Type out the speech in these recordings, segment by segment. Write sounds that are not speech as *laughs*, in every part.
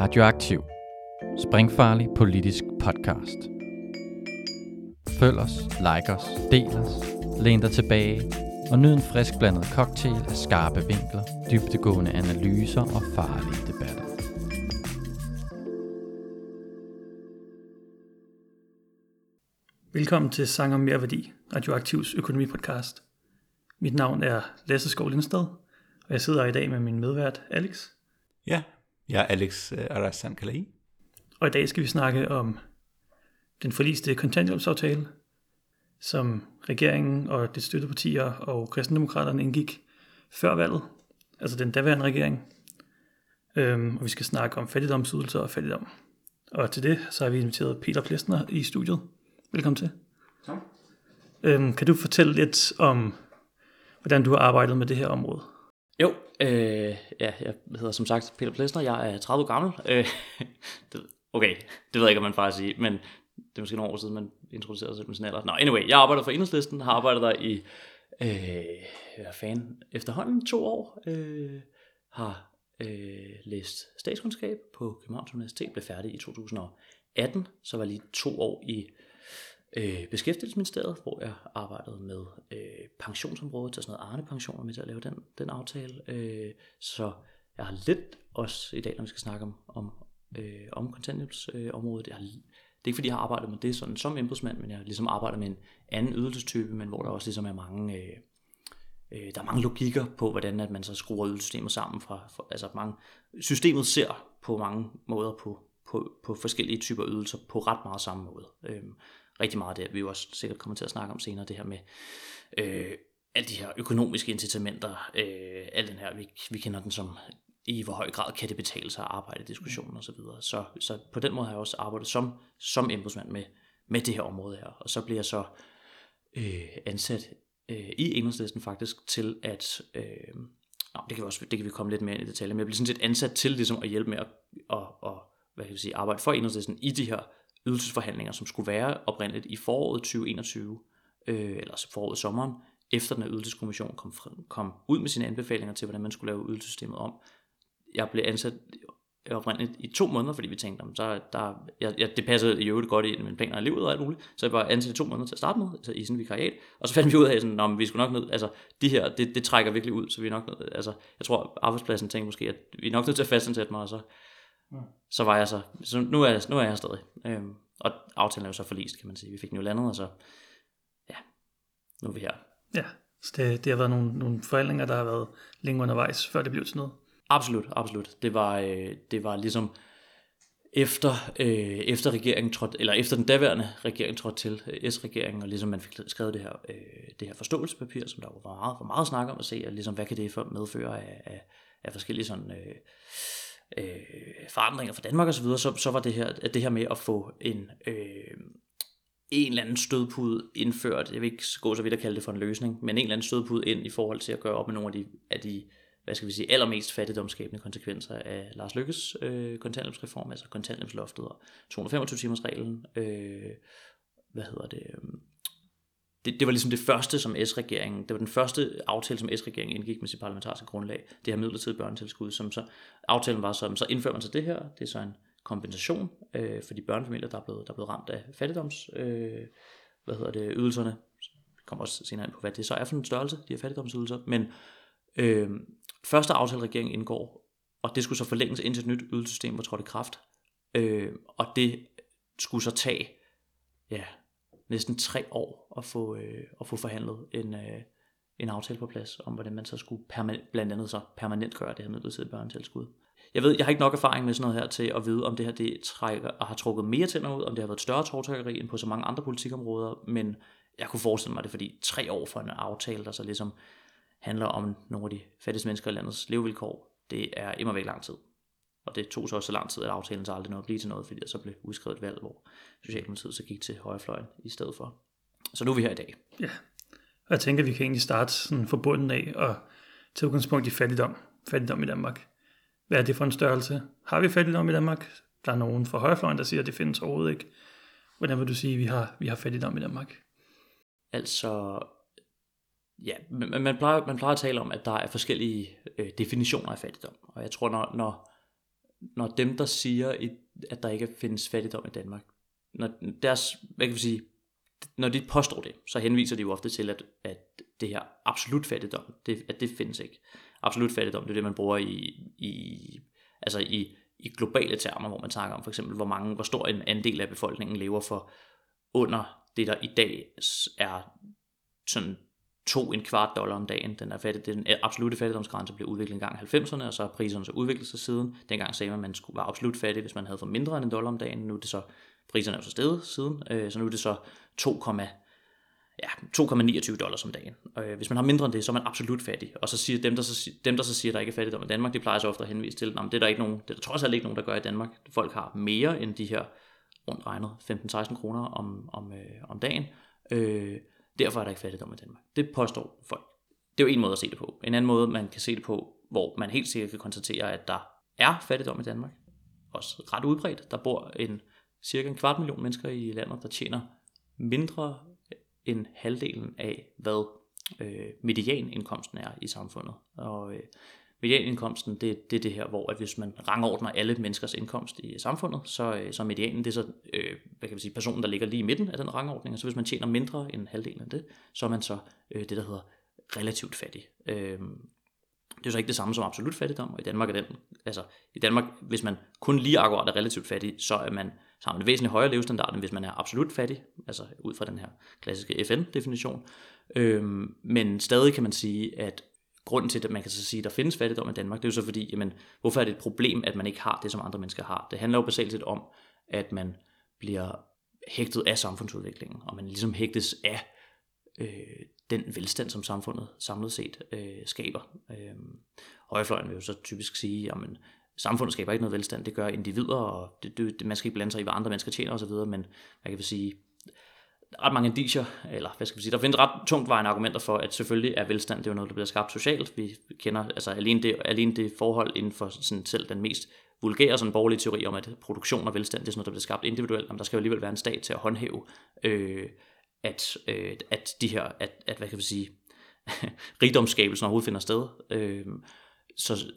Radioaktiv. Springfarlig politisk podcast. Følg os, like os, del os, læn dig tilbage og nyd en frisk blandet cocktail af skarpe vinkler, dybtegående analyser og farlige debatter. Velkommen til Sang om mere værdi, Radioaktivs økonomipodcast. Mit navn er Lasse Skov Lindsted, og jeg sidder i dag med min medvært Alex. Ja, jeg er Alex uh, Arassan Kalai. Og i dag skal vi snakke om den forliste kontanthjælpsaftale, som regeringen og det støttepartier og kristendemokraterne indgik før valget, altså den daværende regering. Øhm, og vi skal snakke om fattigdomsydelser og fattigdom. Og til det, så har vi inviteret Peter Plesner i studiet. Velkommen til. Tak. Øhm, kan du fortælle lidt om, hvordan du har arbejdet med det her område? Jo, øh, ja, jeg hedder som sagt Peter Plesner, jeg er 30 år gammel. Øh, *laughs* det, okay, det ved jeg ikke, om man faktisk sige, men det er måske nogle år siden, man introducerede sig med sin alder. Nå, anyway, jeg arbejder for Enhedslisten, har arbejdet der i, øh, hvad fanden, efterhånden to år. Øh, har øh, læst statskundskab på Københavns Universitet, blev færdig i 2018, så var lige to år i øh, Beskæftigelsesministeriet, hvor jeg arbejdede med øh, pensionsområdet, og sådan noget Arne-pensioner med til at lave den, den aftale. Øh, så jeg har lidt også i dag, når vi skal snakke om, om, øh, om kontanthjælpsområdet, øh, jeg har, det er ikke fordi, jeg har arbejdet med det sådan som embedsmand, men jeg har ligesom arbejdet med en anden ydelsestype, men hvor der også ligesom er mange, øh, øh, der er mange logikker på, hvordan at man så skruer ydelsessystemet sammen. Fra, fra, altså mange, systemet ser på mange måder på, på, på forskellige typer ydelser på ret meget samme måde. Øh, rigtig meget af det, vi jo også sikkert kommer til at snakke om senere, det her med øh, alle de her økonomiske incitamenter, øh, al den her, vi, vi kender den som i hvor høj grad kan det betale sig at arbejde i diskussionen og så videre. Så, så på den måde har jeg også arbejdet som, som embedsmand med, med det her område her. Og så bliver jeg så øh, ansat øh, i enhedslisten faktisk til at, øh, nå, det, kan vi også, det kan vi komme lidt mere ind i detaljer, men jeg bliver sådan set ansat til ligesom at hjælpe med at, at, at hvad kan vi sige, arbejde for enhedslisten i de her ydelsesforhandlinger, som skulle være oprindeligt i foråret 2021, øh, eller foråret sommeren, efter den her ydelseskommission kom, kom ud med sine anbefalinger til, hvordan man skulle lave ydelsessystemet om. Jeg blev ansat oprindeligt i to måneder, fordi vi tænkte, om så der, jeg, jeg, det passede i øvrigt godt i mine planer i livet og alt muligt, så jeg var ansat i to måneder til at starte med, altså i sådan en vikariat, og så fandt vi ud af, sådan, at vi skulle nok ned, altså de her, det, det trækker virkelig ud, så vi er nok ned, altså jeg tror arbejdspladsen tænkte måske, at vi er nok nødt til at fastansætte mig, og så, ja. så var jeg så, så nu er nu er jeg stadig, øhm, og aftalen er jo så forlist, kan man sige, vi fik den jo landet, og så, ja, nu er vi her. Ja, så det, det har været nogle, nogle forhandlinger, der har været længe undervejs, før det blev til noget. Absolut, absolut. Det var, øh, det var ligesom efter, øh, efter regeringen trådte, eller efter den daværende regering trådte til, øh, S-regeringen, og ligesom man fik skrevet det her, øh, det her forståelsespapir, som der var meget, var meget snak om at se, at ligesom, hvad kan det for medføre af, af, af forskellige sådan, øh, øh, forandringer for Danmark osv., så, så, så var det her, det her med at få en, øh, en eller anden stødpude indført, jeg vil ikke gå så vidt at kalde det for en løsning, men en eller anden stødpude ind i forhold til at gøre op med nogle af de, af de hvad skal vi sige, allermest fattigdomsskabende konsekvenser af Lars Lykkes øh, kontanthjælpsreform, altså kontanthjælpsloftet og 225 timers reglen. Øh, hvad hedder det? Øhm, det, det var ligesom det første, som S-regeringen, det var den første aftale, som S-regeringen indgik med sit parlamentariske grundlag, det her midlertidige børnetilskud, som så, aftalen var så, så indfører man så det her, det er så en kompensation øh, for de børnefamilier, der er blevet, der er blevet ramt af fattigdoms, øh, hvad hedder det, ydelserne, vi kommer også senere ind på, hvad det så er for en størrelse, de her fattigdomsydelser, men øh, første aftale, regeringen indgår, og det skulle så forlænges indtil et nyt ydelsessystem var trådt i kraft, øh, og det skulle så tage, ja, næsten tre år at få, øh, at få forhandlet en, øh, en aftale på plads, om hvordan man så skulle permanent, blandt andet så permanent gøre det her midlertidige børnetilskud. Jeg ved, jeg har ikke nok erfaring med sådan noget her til at vide, om det her det trækker, og har trukket mere tænder ud, om det har været et større tårtrækkeri end på så mange andre politikområder, men jeg kunne forestille mig det, fordi tre år for en aftale, der så ligesom handler om nogle af de fattigste mennesker i landets levevilkår, det er immer væk lang tid. Og det tog så også så lang tid, at aftalen så aldrig nåede at blive til noget, fordi der så blev udskrevet et valg, hvor Socialdemokratiet så gik til højrefløjen i stedet for. Så nu er vi her i dag. Ja, og jeg tænker, at vi kan egentlig starte sådan forbundet af og tage udgangspunkt i fattigdom. Fattigdom i Danmark. Hvad er det for en størrelse? Har vi fattigdom i Danmark? Der er nogen fra højrefløjen, der siger, at det findes overhovedet ikke. Hvordan vil du sige, at vi har, vi har fattigdom i Danmark? Altså, ja, man, man, plejer, man plejer at tale om, at der er forskellige øh, definitioner af fattigdom. Og jeg tror, når, når når dem, der siger, at der ikke findes fattigdom i Danmark, når deres, hvad kan vi sige, når de påstår det, så henviser de jo ofte til, at, at det her absolut fattigdom, det, at det findes ikke. Absolut fattigdom, det er det, man bruger i, i, altså i, i globale termer, hvor man snakker om for eksempel, hvor mange, hvor stor en andel af befolkningen lever for under det, der i dag er sådan to en kvart dollar om dagen. Den, er fattig, den øh, absolute fattigdomsgrænse blev udviklet en gang i 90'erne, og så har priserne så udviklet sig siden. Dengang sagde man, at man skulle være absolut fattig, hvis man havde for mindre end en dollar om dagen. Nu er det så, priserne er jo så steget siden, øh, så nu er det så 2, ja, 2,29 dollars om dagen. Og øh, hvis man har mindre end det, så er man absolut fattig. Og så siger dem, der så, dem, der så siger, at der ikke er fattigdom i Danmark, de plejer så ofte at henvise til, at det er der ikke nogen, det er der trods alt ikke nogen, der gør i Danmark. Folk har mere end de her rundt regnet 15-16 kroner om, om, øh, om dagen. Øh, derfor er der ikke fattigdom i Danmark. Det påstår folk. Det er jo en måde at se det på. En anden måde, man kan se det på, hvor man helt sikkert kan konstatere, at der er fattigdom i Danmark. Også ret udbredt. Der bor en cirka en kvart million mennesker i landet, der tjener mindre end halvdelen af, hvad øh, medianindkomsten er i samfundet. Og øh, medianindkomsten, det, det er det her, hvor at hvis man rangordner alle menneskers indkomst i samfundet, så, øh, så medianen, det er så, øh, hvad kan vi sige, personen, der ligger lige i midten af den rangordning, og så hvis man tjener mindre end halvdelen af det, så er man så øh, det, der hedder relativt fattig. Øh, det er så ikke det samme som absolut fattigdom, og i Danmark er den, altså i Danmark, hvis man kun lige akkurat er relativt fattig, så er man så har man en væsentlig højere levestandard, end hvis man er absolut fattig, altså ud fra den her klassiske FN-definition. Øhm, men stadig kan man sige, at grunden til, at man kan så sige, at der findes fattigdom i Danmark, det er jo så fordi, jamen, hvorfor er det et problem, at man ikke har det, som andre mennesker har? Det handler jo basalt set om, at man bliver hægtet af samfundsudviklingen, og man ligesom hægtes af øh, den velstand, som samfundet samlet set øh, skaber. Øh, højrefløjen vil jo så typisk sige, at samfundet skaber ikke noget velstand, det gør individer, og det, det, man skal ikke blande sig i, hvad andre mennesker tjener osv., men man kan sige, ret mange indiger, eller hvad skal vi sige, der findes ret tungt vejende argumenter for, at selvfølgelig er velstand, det er jo noget, der bliver skabt socialt. Vi kender altså alene det, alene det forhold inden for sådan selv den mest vulgære sådan borgerlige teori om, at produktion og velstand, det er sådan noget, der bliver skabt individuelt, men der skal jo alligevel være en stat til at håndhæve, øh, at, øh, at de her, at, at hvad kan vi sige, *laughs* rigdomsskabelsen overhovedet finder sted. Øh, så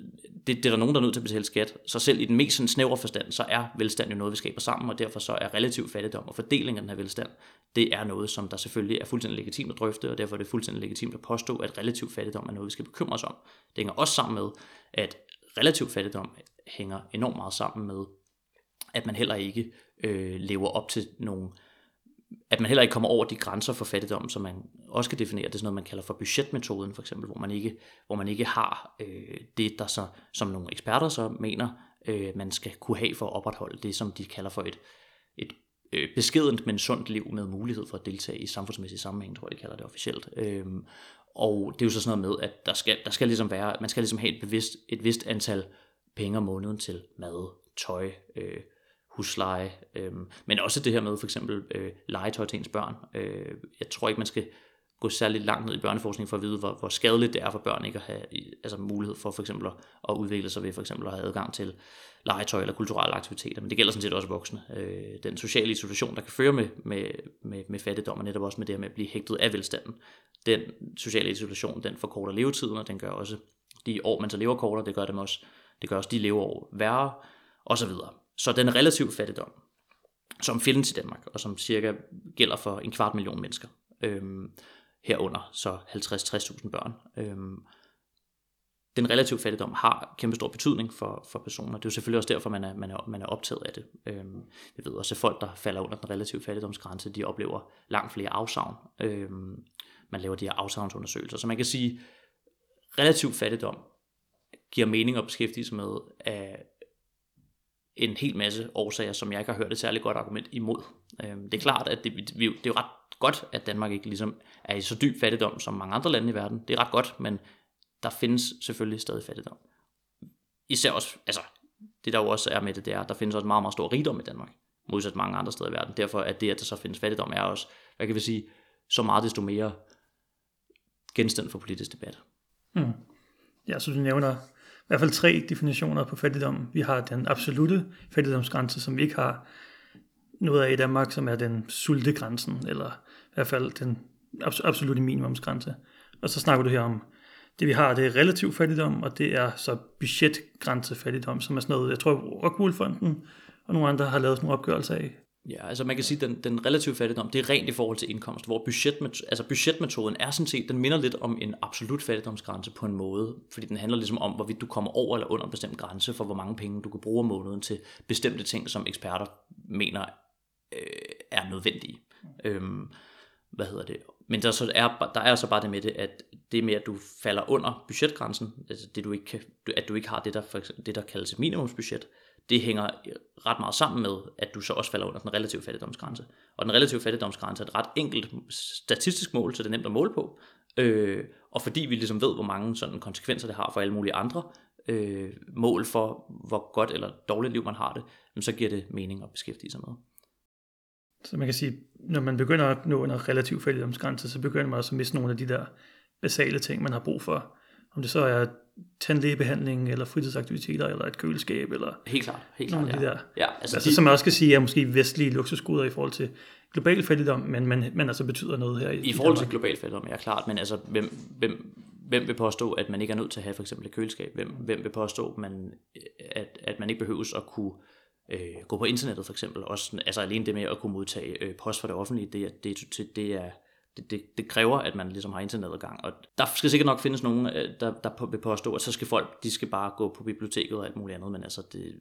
det, det er der nogen, der er nødt til at betale skat. Så selv i den mest sådan snævre forstand, så er velstand jo noget, vi skaber sammen, og derfor så er relativ fattigdom og fordeling af den her velstand, det er noget, som der selvfølgelig er fuldstændig legitimt at drøfte, og derfor er det fuldstændig legitimt at påstå, at relativ fattigdom er noget, vi skal bekymre os om. Det hænger også sammen med, at relativ fattigdom hænger enormt meget sammen med, at man heller ikke øh, lever op til nogle at man heller ikke kommer over de grænser for fattigdom, som man også kan definere. Det er sådan noget, man kalder for budgetmetoden, for eksempel, hvor man ikke, hvor man ikke har øh, det, der så, som nogle eksperter så mener, øh, man skal kunne have for at opretholde det, som de kalder for et, et øh, beskedent, men sundt liv med mulighed for at deltage i samfundsmæssig sammenhæng, tror jeg, de kalder det officielt. Øh, og det er jo så sådan noget med, at der skal, der skal ligesom være, man skal ligesom have et, bevidst, et vist antal penge om måneden til mad, tøj, øh, husleje, øh, men også det her med for eksempel øh, legetøj til ens børn. Øh, jeg tror ikke, man skal gå særligt langt ned i børneforskning for at vide, hvor, hvor skadeligt det er for børn ikke at have altså mulighed for for eksempel at, at udvikle sig ved for eksempel at have adgang til legetøj eller kulturelle aktiviteter, men det gælder sådan set også voksne. Øh, den sociale isolation, der kan føre med, med, med, med fattigdom, og netop også med det her med at blive hægtet af velstanden, den sociale isolation, den forkorter levetiden, og den gør også de år, man så lever kortere, det gør dem også, det gør også de leveår værre, og så videre. Så den relativ fattigdom, som findes i Danmark, og som cirka gælder for en kvart million mennesker, øhm, herunder så 50-60.000 børn. Øhm, den relative fattigdom har kæmpe stor betydning for, for personer. Det er jo selvfølgelig også derfor, man er, man er, man er optaget af det. Øhm, vi ved også, at folk, der falder under den relative fattigdomsgrænse, de oplever langt flere afsavn. Øhm, man laver de her afsavnsundersøgelser. Så man kan sige, relativ fattigdom giver mening at beskæftige sig med af en hel masse årsager, som jeg ikke har hørt et særligt godt argument imod. Øhm, det er klart, at det, det er jo ret godt, at Danmark ikke ligesom er i så dyb fattigdom som mange andre lande i verden. Det er ret godt, men der findes selvfølgelig stadig fattigdom. Især også, altså, det der jo også er med det, det er, at der findes også meget, meget stor rigdom i Danmark, modsat mange andre steder i verden. Derfor er det, at der så findes fattigdom, er også, hvad kan vi sige, så meget desto mere genstand for politisk debat. Mm. Jeg synes, du nævner hvert fald tre definitioner på fattigdom. Vi har den absolute fattigdomsgrænse, som vi ikke har noget af i Danmark, som er den sultegrænsen, eller i hvert fald den absolute minimumsgrænse. Og så snakker du her om det vi har, det er relativ fattigdom, og det er så budgetgrænsefattigdom, som er sådan noget, jeg tror, Rockwool-fonden og nogle andre har lavet sådan nogle opgørelser af. Ja, altså man kan sige, at den, den relative fattigdom, det er rent i forhold til indkomst, hvor budgetmet, altså budgetmetoden er sådan set, den minder lidt om en absolut fattigdomsgrænse på en måde, fordi den handler ligesom om, hvorvidt du kommer over eller under en bestemt grænse for, hvor mange penge du kan bruge om måneden til bestemte ting, som eksperter mener øh, er nødvendige. Øhm, hvad hedder det? Men der, så er, der er så bare det med det, at det med, at du falder under budgetgrænsen, altså det, du ikke kan, at du ikke har det, der, for eksempel, det, der kaldes et minimumsbudget, det hænger ret meget sammen med, at du så også falder under den relative fattigdomsgrænse. Og den relative fattigdomsgrænse er et ret enkelt statistisk mål, så det er nemt at måle på. Øh, og fordi vi ligesom ved, hvor mange sådan konsekvenser det har for alle mulige andre øh, mål for, hvor godt eller dårligt liv man har det, så giver det mening at beskæftige sig med. Så man kan sige, når man begynder at nå en relativ fattigdomsgrænse, så begynder man også at miste nogle af de der basale ting, man har brug for. Om det så er tandlægebehandling, eller fritidsaktiviteter, eller et køleskab, eller helt klart, helt klart, af de ja. der. Ja, altså, Altså, de, som man også kan sige er måske vestlige luksusgoder i forhold til global fattigdom, men, men, men altså betyder noget her i, I forhold til global fattigdom, ja klart, men altså, hvem, hvem, hvem vil påstå, at man ikke er nødt til at have for eksempel et køleskab? Hvem, hvem vil påstå, at man, at, at man ikke behøves at kunne øh, gå på internettet for eksempel? Også, altså alene det med at kunne modtage øh, post fra det offentlige, det, er- det, det, det er det, det, det kræver, at man ligesom har internetadgang. Og der skal sikkert nok findes nogen, øh, der, der vil påstå, at så skal folk, de skal bare gå på biblioteket og alt muligt andet, men altså det,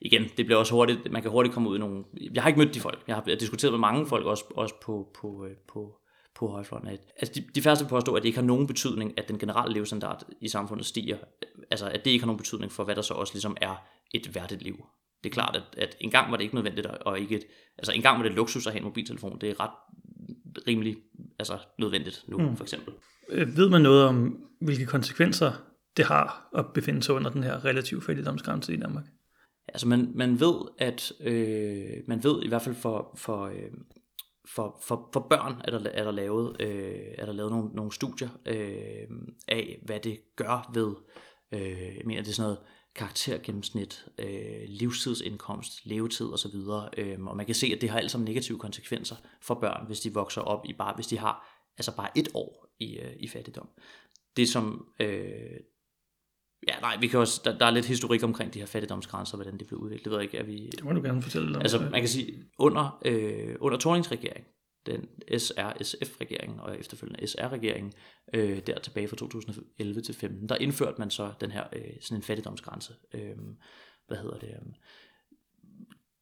igen, det bliver også hurtigt, man kan hurtigt komme ud i nogle, jeg har ikke mødt de folk, jeg har jeg diskuteret med mange folk, også, også på, på, øh, på, på højfløjen. Altså de, de færreste vil påstå, at det ikke har nogen betydning, at den generelle levestandard i samfundet stiger. Altså at det ikke har nogen betydning for, hvad der så også ligesom er et værdigt liv. Det er klart, at, at engang var det ikke nødvendigt, og- ikke et, altså engang var det luksus at have en mobiltelefon. Det er ret rimelig altså, nødvendigt nu, mm. for eksempel. Øh, Ved man noget om, hvilke konsekvenser det har at befinde sig under den her relativ fattigdomsgrænse i Danmark? Altså man, man ved, at øh, man ved i hvert fald for, for, øh, for, for, for børn er der, er der lavet, øh, er der lavet nogle, nogle studier øh, af, hvad det gør ved, øh, jeg mener det er sådan noget karaktergennemsnit, øh, livstidsindkomst, levetid osv. Øh, og man kan se, at det har alt sammen negative konsekvenser for børn, hvis de vokser op i bare, hvis de har altså bare et år i, øh, i fattigdom. Det som øh, Ja, nej, vi kan også, der, der er lidt historik omkring de her fattigdomsgrænser, hvordan det blev udviklet. Det ved jeg ikke, er vi... Det må du gerne fortælle om. Altså, man kan sige, under, øh, under Thornings regering, den SRSF-regering og efterfølgende SR-regeringen, øh, der tilbage fra 2011 til 15, der indførte man så den her øh, sådan en fattigdomsgrænse. Øh, hvad hedder det? Øh,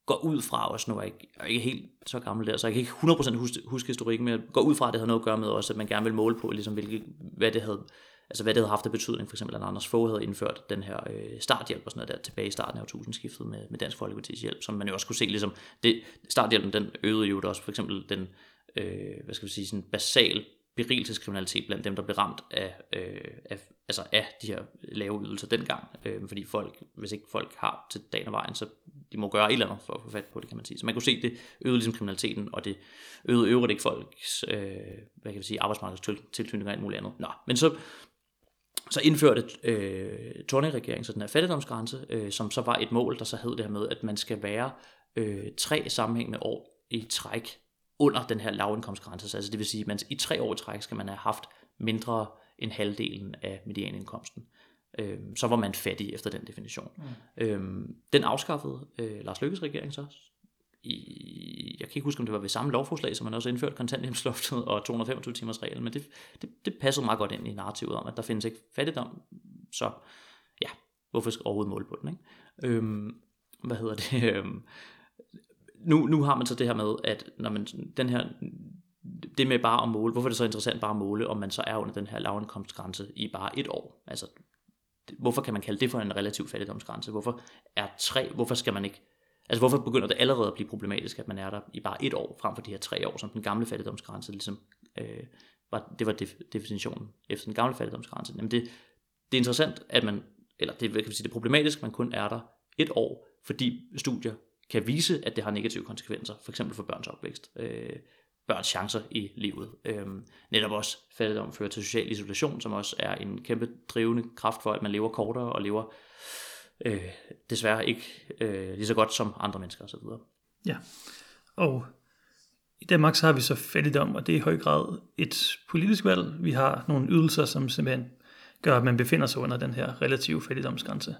går ud fra også, nu er jeg ikke, jeg er ikke helt så gammel der, så jeg kan ikke 100% huske, huske historikken, men jeg går ud fra, at det havde noget at gøre med også, at man gerne vil måle på, ligesom hvilke, hvad det havde, altså hvad det havde haft af betydning, for eksempel at Anders Fogh havde indført den her øh, starthjælp og sådan noget der tilbage i starten af årtusindskiftet med, med Dansk Folkeparti's hjælp, som man jo også kunne se ligesom, det, starthjælpen den øgede jo også for eksempel den, øh, hvad skal vi sige, sådan basal berigelseskriminalitet blandt dem, der blev ramt af, øh, af, altså af de her lave ydelser dengang. Øh, fordi folk, hvis ikke folk har til dagen og vejen, så de må gøre et eller andet for at få fat på det, kan man sige. Så man kunne se, det øgede ligesom kriminaliteten, og det øgede øvrigt ikke folks, øh, hvad kan man sige, arbejdsmarkedstilknytning og alt muligt andet. Nå, men så, så indførte øh, Torning-regeringen så den her fattigdomsgrænse, øh, som så var et mål, der så hed det her med, at man skal være øh, tre sammenhængende år i træk under den her lavindkomstgrænse. Så Altså det vil sige, at man i tre år i træk skal man have haft mindre end halvdelen af medianindkomsten. Øhm, så var man fattig efter den definition. Mm. Øhm, den afskaffede øh, Lars Løkkes regering så. I, jeg kan ikke huske, om det var ved samme lovforslag, som man også indførte kontanthjælpsloftet og 225 timers reglen, men det, det, det passede meget godt ind i narrativet om, at der findes ikke fattigdom, så ja, hvorfor skal overhovedet måle på den, ikke? Øhm, hvad hedder det? *laughs* Øhm, nu, nu har man så det her med, at når man, den her, det med bare at måle, hvorfor er det så interessant bare at måle, om man så er under den her lavindkomstgrænse i bare et år? Altså, hvorfor kan man kalde det for en relativ fattigdomsgrænse? Hvorfor er tre, hvorfor skal man ikke, altså hvorfor begynder det allerede at blive problematisk, at man er der i bare et år, frem for de her tre år, som den gamle fattigdomsgrænse ligesom, øh, var, det var def, definitionen efter den gamle fattigdomsgrænse. Jamen det, det er interessant, at man, eller det, kan man sige, det er problematisk, at man kun er der et år, fordi studier kan vise, at det har negative konsekvenser, for eksempel for børns opvækst, øh, børns chancer i livet. Øh, netop også fattigdom fører til social isolation, som også er en kæmpe drivende kraft for, at man lever kortere og lever øh, desværre ikke øh, lige så godt som andre mennesker osv. Ja, og i Danmark så har vi så fattigdom, og det er i høj grad et politisk valg. Vi har nogle ydelser, som simpelthen gør, at man befinder sig under den her relative fattigdomsgrænse.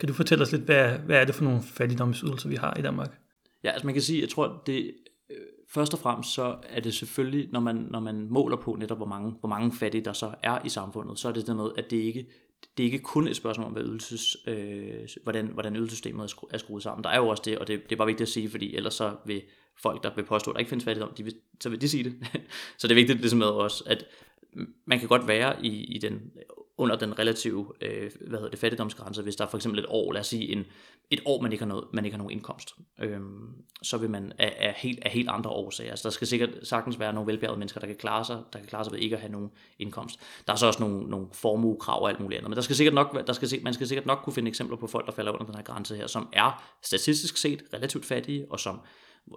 Kan du fortælle os lidt, hvad, hvad er det for nogle fattigdomsydelser, vi har i Danmark? Ja, altså man kan sige, jeg tror, det øh, først og fremmest så er det selvfølgelig, når man, når man måler på netop, hvor mange, hvor mange fattige der så er i samfundet, så er det det med, at det ikke det er ikke kun et spørgsmål om, hvad ydelses, øh, hvordan, hvordan ydelsessystemet er, skru, er skruet sammen. Der er jo også det, og det, det er bare vigtigt at sige, fordi ellers så vil folk, der vil påstå, at der ikke findes fattigdom, de vil, så vil de sige det. *laughs* så det er vigtigt ligesom med også, at man kan godt være i, i den under den relative øh, hvad hedder det, fattigdomsgrænse, hvis der er for eksempel et år, lad os sige en, et år, man ikke har, noget, man ikke har nogen indkomst, øh, så vil man af, af, helt, af helt andre årsager. Altså, der skal sikkert sagtens være nogle velbjergede mennesker, der kan klare sig, der kan klare sig ved ikke at have nogen indkomst. Der er så også nogle, nogle formuekrav og alt muligt andet, men der skal sikkert nok, der skal, man skal sikkert nok kunne finde eksempler på folk, der falder under den her grænse her, som er statistisk set relativt fattige, og som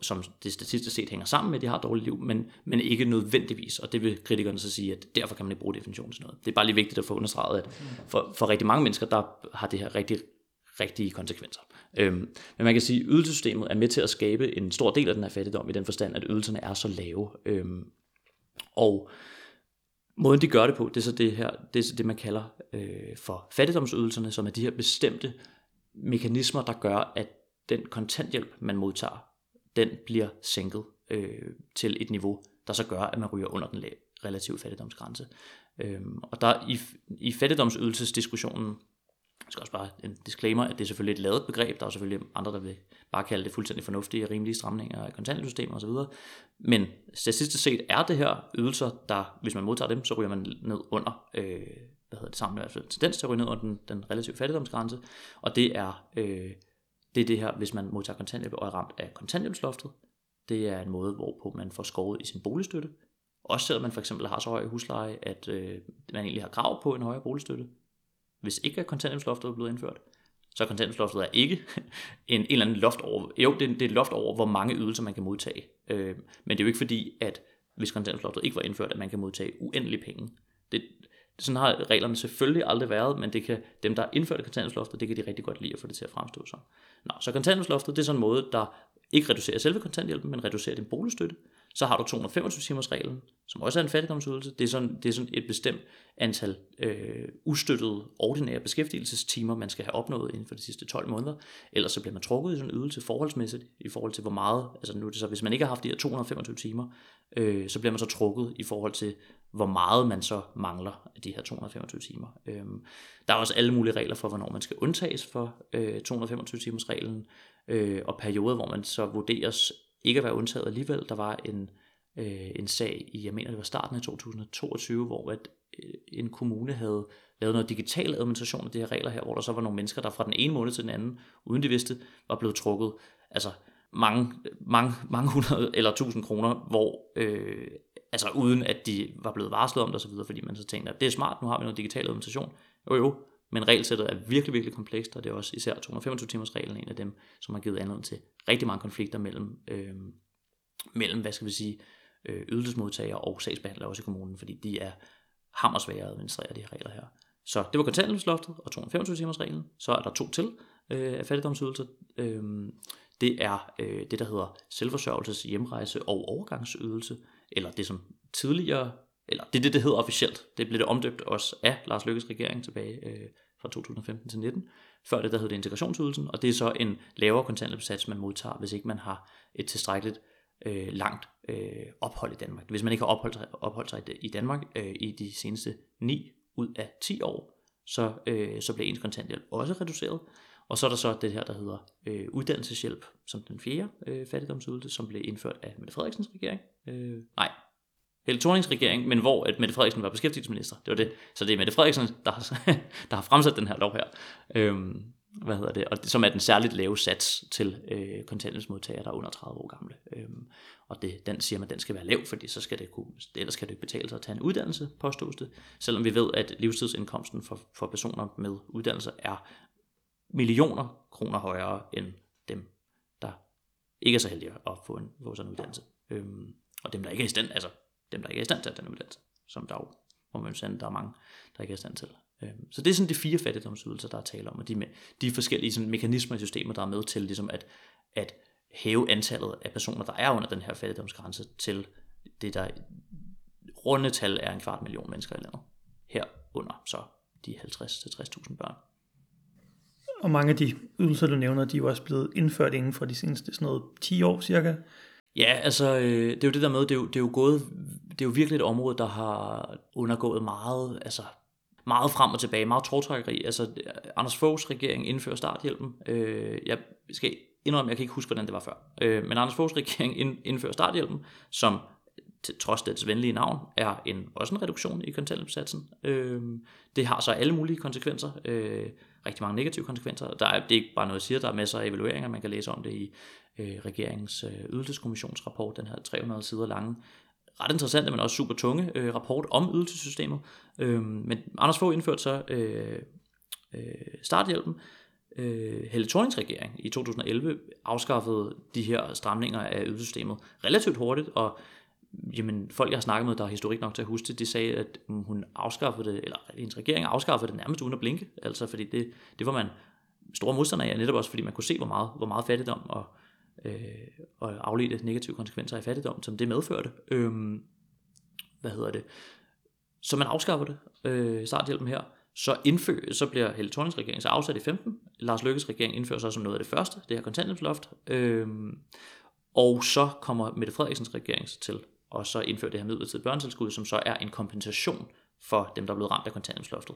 som det statistisk set hænger sammen med, at de har et dårligt liv, men, men ikke nødvendigvis. Og det vil kritikerne så sige, at derfor kan man ikke bruge definitionen til noget. Det er bare lige vigtigt at få understreget, at for, for rigtig mange mennesker, der har det her rigtig, rigtige konsekvenser. Øhm, men man kan sige, at ydelsessystemet er med til at skabe en stor del af den her fattigdom, i den forstand, at ydelserne er så lave. Øhm, og måden de gør det på, det er så det her, det er så det, man kalder øh, for fattigdomsydelserne, som er de her bestemte mekanismer, der gør, at den kontanthjælp, man modtager, den bliver sænket øh, til et niveau, der så gør, at man ryger under den relative fattigdomsgrænse. Øh, og der i, i fattigdomsydelsesdiskussionen, jeg skal også bare en disclaimer, at det er selvfølgelig et lavet begreb, der er selvfølgelig andre, der vil bare kalde det fuldstændig fornuftige og rimelige stramninger af kontantsystemet osv. Men statistisk set er det her ydelser, der, hvis man modtager dem, så ryger man ned under, øh, hvad hedder det sammen, i hvert fald altså tendens til at ryge ned under den, den relative fattigdomsgrænse, og det er øh, det er det her, hvis man modtager kontanthjælp og er ramt af kontanthjælpsloftet. Det er en måde, hvorpå man får skåret i sin boligstøtte. Også selvom man for eksempel har så høj husleje, at øh, man egentlig har krav på en højere boligstøtte. Hvis ikke er kontanthjælpsloftet er blevet indført, så kontanthjælpsloftet er ikke *laughs* en, en eller anden loft over, jo, det er, det er et loft over, hvor mange ydelser man kan modtage. Øh, men det er jo ikke fordi, at hvis kontanthjælpsloftet ikke var indført, at man kan modtage uendelige penge. Det, sådan har reglerne selvfølgelig aldrig været, men det kan, dem, der indførte kontanthjælpsloftet, det kan de rigtig godt lide at få det til at fremstå som. Nå, så kontanthjælpsloftet, det er sådan en måde, der ikke reducerer selve kontanthjælpen, men reducerer din boligstøtte. Så har du 225 timers reglen, som også er en fattigdomsydelse. Det er sådan, det er sådan et bestemt antal øh, ustøttede ordinære beskæftigelsestimer, man skal have opnået inden for de sidste 12 måneder. Ellers så bliver man trukket i sådan en ydelse forholdsmæssigt i forhold til hvor meget, altså nu er det så, hvis man ikke har haft de her 225 timer, øh, så bliver man så trukket i forhold til, hvor meget man så mangler af de her 225 timer. Øh, der er også alle mulige regler for, hvornår man skal undtages for øh, 225 timers reglen, øh, og perioder, hvor man så vurderes ikke at være undtaget alligevel. Der var en, øh, en sag i, jeg mener det var starten af 2022, hvor at, øh, en kommune havde lavet noget digital administration af de her regler her, hvor der så var nogle mennesker, der fra den ene måned til den anden, uden de vidste, var blevet trukket altså mange, mange, mange hundrede eller tusind kroner, hvor øh, altså uden at de var blevet varslet om det osv., fordi man så tænkte, at det er smart, nu har vi noget digital administration. Jo jo, men regelsættet er virkelig, virkelig komplekst, og det er også især 225 timers reglen en af dem, som har givet anledning til rigtig mange konflikter mellem, øh, mellem hvad skal vi sige, øh, ydelsesmodtagere og sagsbehandlere også i kommunen, fordi de er hammersvære at administrere de her regler her. Så det var kontanthjælpsloftet og 225 timers reglen. Så er der to til øh, af fattigdomsydelser. Øh, det er øh, det, der hedder selvforsørgelses, hjemrejse og overgangsydelse, eller det som tidligere eller det er det, det hedder officielt. Det blev det omdøbt også af Lars Lykkes regering tilbage øh, fra 2015 til 19. Før det, der hed det integrationsydelsen, og det er så en lavere kontanthjælpssats, man modtager, hvis ikke man har et tilstrækkeligt øh, langt øh, ophold i Danmark. Hvis man ikke har opholdt sig, opholdt sig i Danmark øh, i de seneste 9 ud af 10 år, så, øh, så bliver ens kontanthjælp også reduceret. Og så er der så det her, der hedder øh, uddannelseshjælp, som den fjerde øh, fattigdomsydelse, som blev indført af Mette Frederiksens regering. Øh, nej, Helle Thornings regering, men hvor at Mette Frederiksen var beskæftigelsesminister. Det var det. Så det er Mette Frederiksen, der har, *laughs* der har fremsat den her lov her. Øhm, hvad hedder det? Og det, som er den særligt lave sats til øh, kontanthjælpsmodtagere, der er under 30 år gamle. Øhm, og det, den siger man, at den skal være lav, fordi så skal det kunne, ellers kan det ikke betale sig at tage en uddannelse, påstås det. Selvom vi ved, at livstidsindkomsten for, for personer med uddannelse er millioner kroner højere end dem, der ikke er så heldige at få, en, få sådan en uddannelse. Øhm, og dem, der ikke er i stand, altså dem, der ikke er i stand til at tage en uddannelse, som der jo, må man sige, der er mange, der ikke er i stand til. Øhm, så det er sådan de fire fattigdomsydelser, der er tale om, og de, de forskellige sådan, mekanismer i systemet, der er med til ligesom at, at hæve antallet af personer, der er under den her fattigdomsgrænse, til det, der runde tal er en kvart million mennesker i landet. Herunder så de 50-60.000 børn. Og mange af de ydelser, du nævner, de er jo også blevet indført inden for de seneste sådan noget 10 år cirka. Ja, altså øh, det er jo det der med, det er jo, det er jo gået, det er jo virkelig et område, der har undergået meget, altså meget frem og tilbage, meget trådtrækkeri. Altså Anders Foghs regering indfører starthjælpen. Øh, jeg skal indrømme, jeg kan ikke huske, hvordan det var før. Øh, men Anders Foghs *laughs* regering indfører starthjælpen, som til trods dets venlige navn, er en, også en reduktion i kontanthjælpssatsen. Øh, det har så alle mulige konsekvenser, øh, rigtig mange negative konsekvenser. Der er, det er ikke bare noget, jeg siger, der er masser af evalueringer, man kan læse om det i øh, regeringens øh, ydelseskommissionsrapport, den her 300 sider lange, ret interessante, men også super tunge øh, rapport om ydelsessystemet. Øh, men Anders Fogh indførte så øh, øh, starthjælpen. Øh, Helle Thornings regering i 2011 afskaffede de her stramninger af ydelsessystemet relativt hurtigt, og jamen, folk, jeg har snakket med, der er historik nok til at huske det, de sagde, at mm, hun afskaffede det, eller hendes regering afskaffede det nærmest uden at blinke, altså fordi det, det var man store modstander af, netop også fordi man kunne se, hvor meget, hvor meget fattigdom og, øh, og afledte negative konsekvenser af fattigdom, som det medførte. Øh, hvad hedder det? Så man afskaffer det, øh, starthjælpen her, så, indfø, så bliver Helle Thornings regering så afsat i 15. Lars Lykkes regering indfører så som noget af det første, det her kontanthjælpsloft. Øh, og så kommer Mette Frederiksens regering til og så indfører det her midlertidige børnetilskud, som så er en kompensation for dem, der er blevet ramt af kontanthjælpsloftet.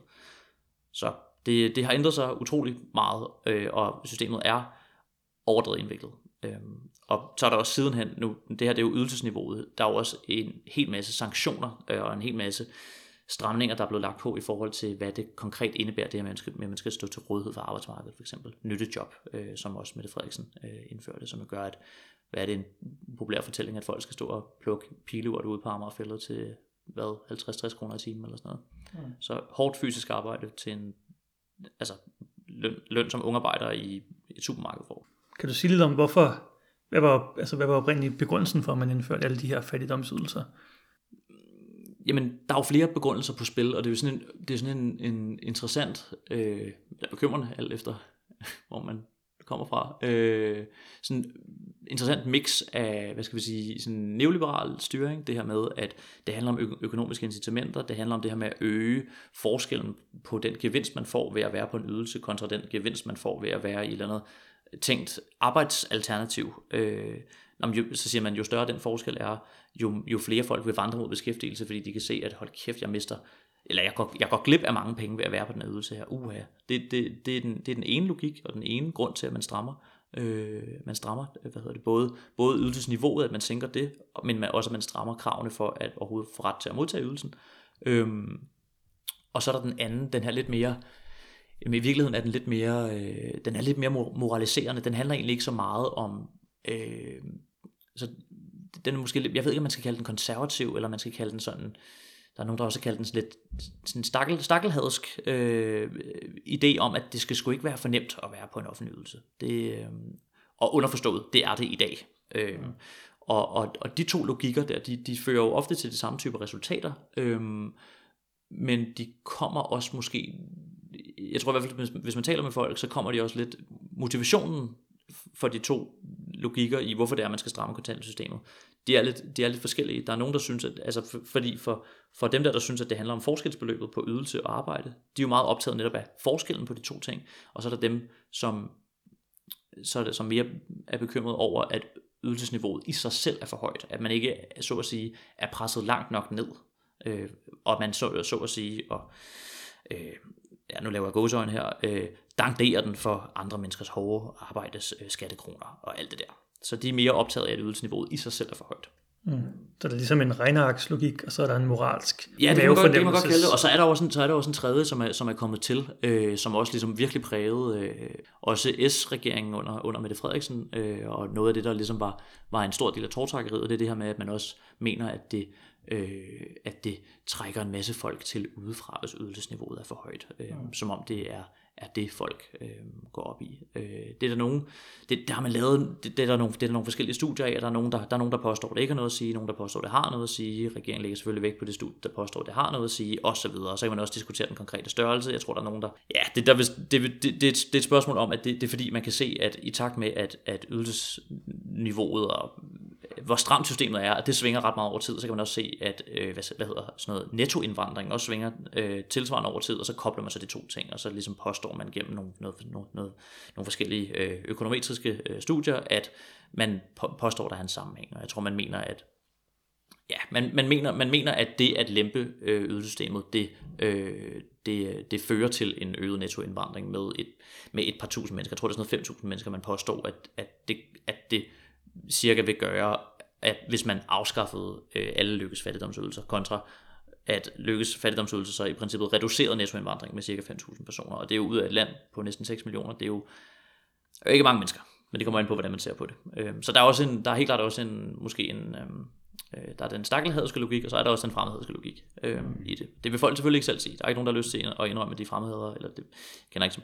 Så det, det har ændret sig utrolig meget, øh, og systemet er overdrevet indviklet. Øh, og så er der også sidenhen, nu, det her det er jo ydelsesniveauet, der er jo også en hel masse sanktioner øh, og en hel masse stramninger, der er blevet lagt på i forhold til, hvad det konkret indebærer, det her, med, at man skal stå til rådighed for arbejdsmarkedet, for eksempel nyttejob, øh, som også Mette Frederiksen øh, indførte, som gør, at hvad er det en populær fortælling, at folk skal stå og plukke pileurt ude på Amagerfældet til hvad, 50-60 kroner i timen eller sådan noget. Mm. Så hårdt fysisk arbejde til en altså, løn, løn som ungarbejder i et supermarked får. Kan du sige lidt om, hvorfor, hvad var, altså, hvad var oprindeligt begrundelsen for, at man indførte alle de her fattigdomsydelser? Jamen, der er jo flere begrundelser på spil, og det er jo sådan en, det er sådan en, en interessant, øh, bekymrende, alt efter *laughs* hvor man kommer fra. Øh, sådan interessant mix af, hvad skal vi sige, sådan neoliberal styring, det her med, at det handler om ø- økonomiske incitamenter, det handler om det her med at øge forskellen på den gevinst, man får ved at være på en ydelse, kontra den gevinst, man får ved at være i et eller andet tænkt arbejdsalternativ. Øh, så siger man, jo større den forskel er, jo, jo flere folk vil vandre mod beskæftigelse, fordi de kan se, at hold kæft, jeg mister eller jeg går, jeg går glip af mange penge ved at være på den her ydelse her. Uha. Det, det, det, er den, det er den ene logik, og den ene grund til, at man strammer. Øh, man strammer, hvad hedder det, både, både ydelsesniveauet, at man sænker det, men man, også at man strammer kravene for at overhovedet få ret til at modtage ydelsen. Øh, og så er der den anden, den her lidt mere, jamen i virkeligheden er den lidt mere, øh, den er lidt mere moraliserende. Den handler egentlig ikke så meget om, øh, så den er måske, jeg ved ikke, om man skal kalde den konservativ, eller man skal kalde den sådan, der er nogen, der også har kaldt den sådan lidt sådan stakkel, stakkelhadsk øh, idé om, at det skal sgu ikke være for nemt at være på en offentlig ydelse. Det, øh, og underforstået, det er det i dag. Øh, og, og, og de to logikker der, de, de fører jo ofte til de samme typer resultater, øh, men de kommer også måske, jeg tror i hvert fald, hvis man taler med folk, så kommer de også lidt, motivationen for de to logikker i, hvorfor det er, man skal stramme kontantsystemet. de er, lidt, de er lidt forskellige. Der er nogen, der synes, at, altså for, fordi for, for dem der, der synes, at det handler om forskelsbeløbet på ydelse og arbejde, de er jo meget optaget netop af forskellen på de to ting, og så er der dem, som, så er det, som mere er bekymret over, at ydelsesniveauet i sig selv er for højt, at man ikke, så at sige, er presset langt nok ned, øh, og man så, så at sige, og øh, ja, nu laver jeg gåsøjne her, øh, dankderer den for andre menneskers hårde arbejdes øh, skattekroner og alt det der. Så de er mere optaget af, at ydelsesniveauet i sig selv er for højt. Mm. Så der er ligesom en regnearkslogik, og så er der en moralsk Ja, det kan man godt, det kan man godt kalde det. Og så er der også en, så er der også en tredje, som er, som er kommet til, øh, som også ligesom virkelig prægede øh, også S-regeringen under, under Mette Frederiksen, øh, og noget af det, der ligesom var, var en stor del af tårtrækkeriet, det er det her med, at man også mener, at det, øh, at det trækker en masse folk til udefra, hvis ydelsesniveauet er for højt. Øh, mm. Som om det er er det, folk øh, går op i. Øh, det er der nogen, det, der har man lavet, det, det, er der nogle, det er der nogle forskellige studier af, der er nogen, der, der er nogen, der påstår, at det ikke har noget at sige, nogen, der påstår, det har noget at sige, regeringen lægger selvfølgelig væk på det studie, der påstår, at det har noget at sige, og så videre. Og så kan man også diskutere den konkrete størrelse. Jeg tror, der er nogen, der... Ja, det, der, det, det, det, det, det er et spørgsmål om, at det, det er fordi, man kan se, at i takt med, at, at ydelsesniveauet og hvor stramt systemet er, at det svinger ret meget over tid, så kan man også se, at øh, hvad, hvad hedder sådan noget, nettoindvandring også svinger øh, tilsvarende over tid, og så kobler man så de to ting, og så ligesom påstår man gennem nogle, noget, noget, noget, nogle forskellige øh, økonometriske øh, studier, at man på, påstår, der er en sammenhæng, og jeg tror, man mener, at ja, man, man, mener, man mener, at det at lempe øh, ydelsessystemet, det, øh, det, det fører til en øget nettoindvandring med et, med et par tusind mennesker. Jeg tror, det er sådan noget 5.000 mennesker, man påstår, at, at, det, at det cirka vil gøre, at hvis man afskaffede øh, alle lykkes fattigdomsydelser, kontra at lykkes fattigdomsydelser så i princippet reducerede nettoindvandring med cirka 5.000 personer, og det er jo ud af et land på næsten 6 millioner, det er jo, er jo ikke mange mennesker, men det kommer ind på, hvordan man ser på det. Øh, så der er, også en, der er helt klart også en, måske en, øhm, øh, der er den stakkelhedske logik, og så er der også den fremmedhedske logik øh, i det. Det vil folk selvfølgelig ikke selv sige. Der er ikke nogen, der har lyst til at indrømme de fremmedheder, eller det kender ikke så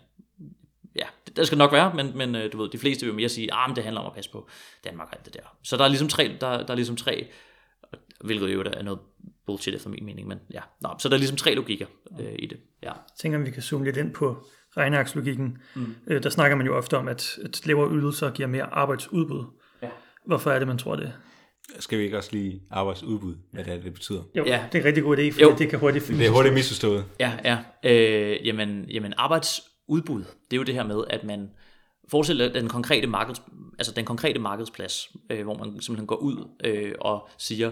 ja, det, det skal nok være, men, men øh, du ved, de fleste vil mere sige, ah, men det handler om at passe på Danmark og alt det der. Så der er ligesom tre, der, der er ligesom tre hvilket jo er noget bullshit efter min mening, men ja. Nå, så der er ligesom tre logikker øh, i det. Ja. Jeg tænker, om vi kan zoome lidt ind på regnearkslogikken. Mm. Øh, der snakker man jo ofte om, at, at lavere ydelser giver mere arbejdsudbud. Ja. Hvorfor er det, man tror det? Skal vi ikke også lige arbejdsudbud, hvad det er, det betyder? Jo, ja. det er en rigtig god idé, for det kan hurtigt Det er hurtigt misforstået. Ja, ja. Øh, jamen, jamen udbud. det er jo det her med, at man forestiller den konkrete, markeds, altså den konkrete markedsplads, øh, hvor man simpelthen går ud øh, og siger,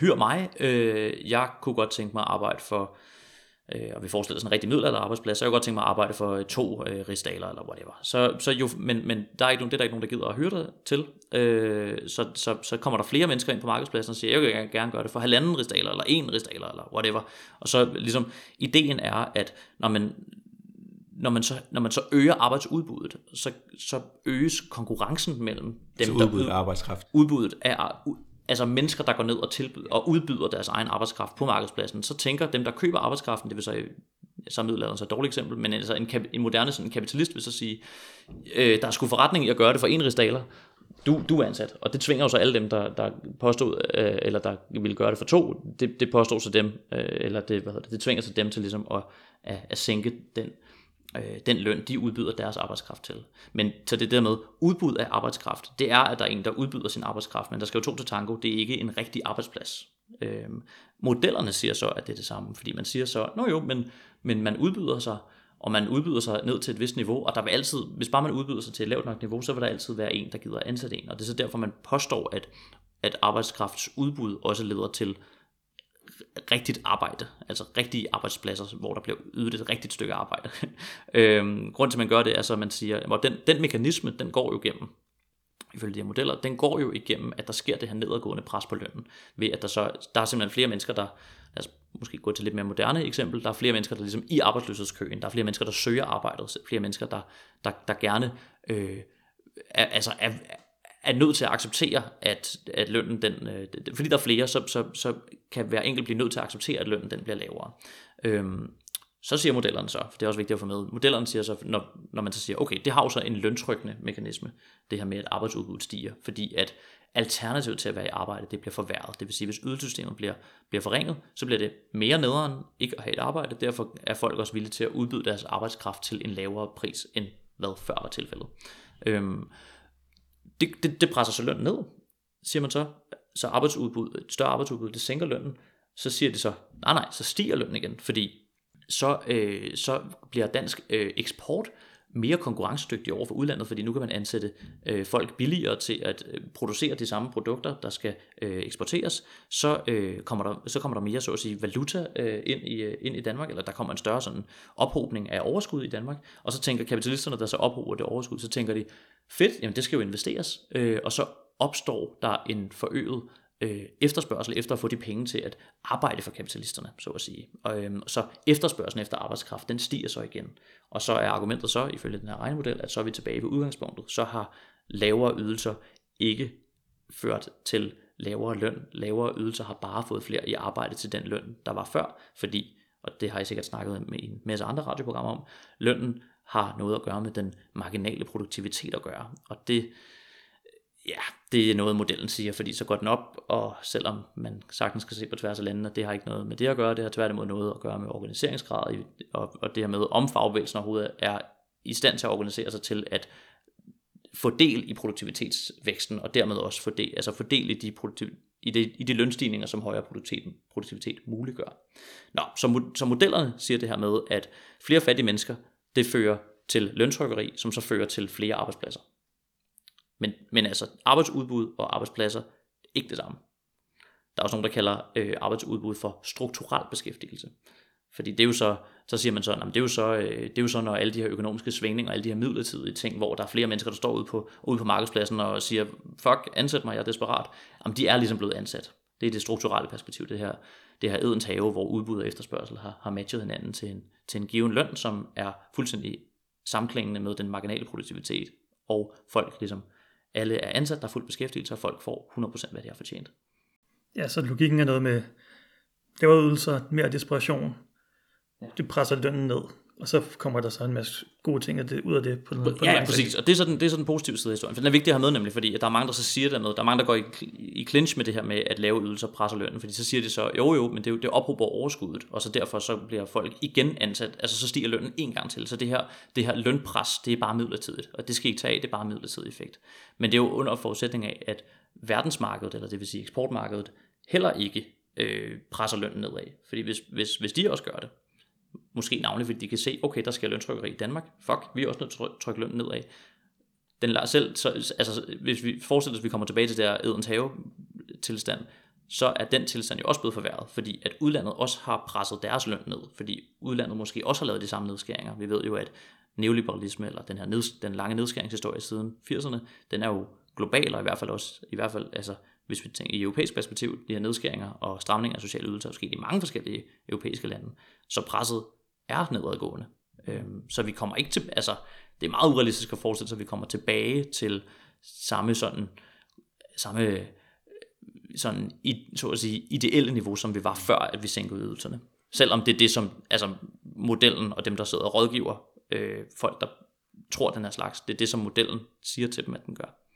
hør mig, øh, jeg kunne godt tænke mig at arbejde for øh, og vi forestiller sådan en rigtig middelalder arbejdsplads, så jeg kunne godt tænke mig at arbejde for øh, to øh, rigsdaler eller whatever. Så, så jo, men, men der er ikke, det er der ikke nogen, der gider at høre dig til. Øh, så, så, så kommer der flere mennesker ind på markedspladsen og siger, jeg vil gerne gøre det for halvanden rigsdaler, eller en rigsdaler, eller whatever. Og så ligesom, ideen er, at når man, når man så, når man så øger arbejdsudbuddet, så, så øges konkurrencen mellem dem, så udbuddet der ud, af arbejdskraft. Udbuddet af, altså mennesker, der går ned og, tilbyder, og udbyder deres egen arbejdskraft på markedspladsen, så tænker dem, der køber arbejdskraften, det vil så så middelalderen så et dårligt eksempel, men altså en, en moderne sådan en kapitalist vil så sige, øh, der er sgu forretning i at gøre det for en rigsdaler, du, du er ansat, og det tvinger jo så alle dem, der, der påstod, øh, eller der ville gøre det for to, det, det påstår så dem, øh, eller det, hvad hedder det, det tvinger så dem til ligesom at, at, at sænke den øh, Øh, den løn, de udbyder deres arbejdskraft til. Men så det der med udbud af arbejdskraft, det er, at der er en, der udbyder sin arbejdskraft, men der skal jo to til tango, det er ikke en rigtig arbejdsplads. Øh, modellerne siger så, at det er det samme, fordi man siger så, nå jo, men, men man udbyder sig, og man udbyder sig ned til et vist niveau, og der vil altid, hvis bare man udbyder sig til et lavt nok niveau, så vil der altid være en, der gider ansætte en, og det er så derfor, man påstår, at, at arbejdskraftsudbud også leder til rigtigt arbejde, altså rigtige arbejdspladser, hvor der bliver ydet et rigtigt stykke arbejde. *laughs* øhm, grunden til, at man gør det, er så, at man siger, at den, den mekanisme, den går jo igennem, ifølge de her modeller, den går jo igennem, at der sker det her nedadgående pres på lønnen, ved at der så, der er simpelthen flere mennesker, der, altså måske gå til lidt mere moderne eksempel, der er flere mennesker, der ligesom i arbejdsløshedskøen, der er flere mennesker, der søger arbejdet, flere mennesker, der, der, der gerne øh, er, altså er, er nødt til at acceptere, at, at lønnen, den, øh, fordi der er flere, så, så, så kan hver enkelt blive nødt til at acceptere, at lønnen den bliver lavere. Øhm, så siger modellerne så, for det er også vigtigt at få med, modellerne siger så, når, når man så siger, okay, det har jo så en løntrykkende mekanisme, det her med, at arbejdsudbuddet stiger, fordi at alternativet til at være i arbejde, det bliver forværret. Det vil sige, hvis ydelsessystemet bliver, bliver forringet, så bliver det mere nederen ikke at have et arbejde. Derfor er folk også villige til at udbyde deres arbejdskraft til en lavere pris, end hvad før var tilfældet. Øhm, det, det, det presser så lønnen ned, siger man så. Så arbejdsudbud, et større arbejdsudbud, det sænker lønnen. Så siger det så, nej nej, så stiger lønnen igen, fordi så, øh, så bliver dansk øh, eksport mere konkurrencedygtig over for udlandet, fordi nu kan man ansætte øh, folk billigere til at øh, producere de samme produkter, der skal øh, eksporteres, så, øh, kommer der, så kommer der mere så at sige, valuta øh, ind, i, øh, ind i Danmark, eller der kommer en større sådan ophobning af overskud i Danmark, og så tænker kapitalisterne, der så ophober det overskud, så tænker de, fedt, jamen det skal jo investeres, øh, og så opstår der en forøget øh, efterspørgsel efter at få de penge til at arbejde for kapitalisterne, så at sige. Og, øh, så efterspørgselen efter arbejdskraft, den stiger så igen. Og så er argumentet så, ifølge den her regnemodel, at så er vi tilbage ved udgangspunktet. Så har lavere ydelser ikke ført til lavere løn. Lavere ydelser har bare fået flere i arbejde til den løn, der var før, fordi, og det har I sikkert snakket med en masse andre radioprogrammer om, lønnen har noget at gøre med den marginale produktivitet at gøre. Og det, ja, det er noget, modellen siger, fordi så går den op, og selvom man sagtens skal se på tværs af landene, det har ikke noget med det at gøre, det har tværtimod noget at gøre med organiseringsgrad, og, og det her med, om fagbevægelsen overhovedet er i stand til at organisere sig til at få del i produktivitetsvæksten, og dermed også få del, altså få del i de, produktiv, i, de, i de lønstigninger, som højere produktivitet, produktivitet muliggør. Nå, så, så modellerne siger det her med, at flere fattige mennesker, det fører til løntrykkeri, som så fører til flere arbejdspladser. Men, men altså arbejdsudbud og arbejdspladser, ikke det samme. Der er også nogen, der kalder øh, arbejdsudbud for strukturel beskæftigelse. Fordi det er jo så, så siger man så, at det er jo så, øh, det er jo så, når alle de her økonomiske svingninger, alle de her midlertidige ting, hvor der er flere mennesker, der står ude på, ude på markedspladsen og siger, fuck, ansæt mig, jeg er desperat. Jamen, de er ligesom blevet ansat. Det er det strukturelle perspektiv, det her, det her edens have, hvor udbud og efterspørgsel har, har matchet hinanden til en, til en given løn, som er fuldstændig samklingende med den marginale produktivitet, og folk ligesom, alle er ansat, der er fuld beskæftigelse, og folk får 100% hvad de har fortjent. Ja, så logikken er noget med lavere ydelser, mere desperation, det presser lønnen ned, og så kommer der så en masse gode ting ud af det på, på Ja, ja præcis, og det er, sådan, det er sådan en positiv side af historien, for den er vigtig at have med nemlig, fordi at der er mange, der så siger det noget, der er mange, der går i, i clinch med det her med, at lave ydelser presser lønnen, fordi så siger de så, jo jo, men det, er jo, det ophober overskuddet, og så derfor så bliver folk igen ansat, altså så stiger lønnen en gang til, så det her, det her lønpres, det er bare midlertidigt, og det skal ikke tage af, det er bare midlertidig effekt. Men det er jo under forudsætning af, at verdensmarkedet, eller det vil sige eksportmarkedet, heller ikke øh, presser lønnen nedad, fordi hvis, hvis, hvis de også gør det, Måske navnlig, fordi de kan se, okay, der sker løntrykkeri i Danmark. Fuck, vi er også nødt til at trykke lønnen nedad. Den lader selv, så, altså, hvis vi forestiller os, at vi kommer tilbage til der Edens have tilstand, så er den tilstand jo også blevet forværret, fordi at udlandet også har presset deres løn ned, fordi udlandet måske også har lavet de samme nedskæringer. Vi ved jo, at neoliberalisme, eller den her ned, den lange nedskæringshistorie siden 80'erne, den er jo global, og i hvert fald også, i hvert fald, altså, hvis vi tænker i europæisk perspektiv, de her nedskæringer og stramninger af sociale ydelser er sket i mange forskellige europæiske lande, så presset er nedadgående. Øhm, så vi kommer ikke til, altså det er meget urealistisk at forestille sig, at vi kommer tilbage til samme sådan, samme øh, sådan, i, så at sige, ideelle niveau, som vi var før, at vi sænkede ydelserne. Selvom det er det, som altså, modellen og dem, der sidder og rådgiver øh, folk, der tror den her slags, det er det, som modellen siger til dem, at den gør.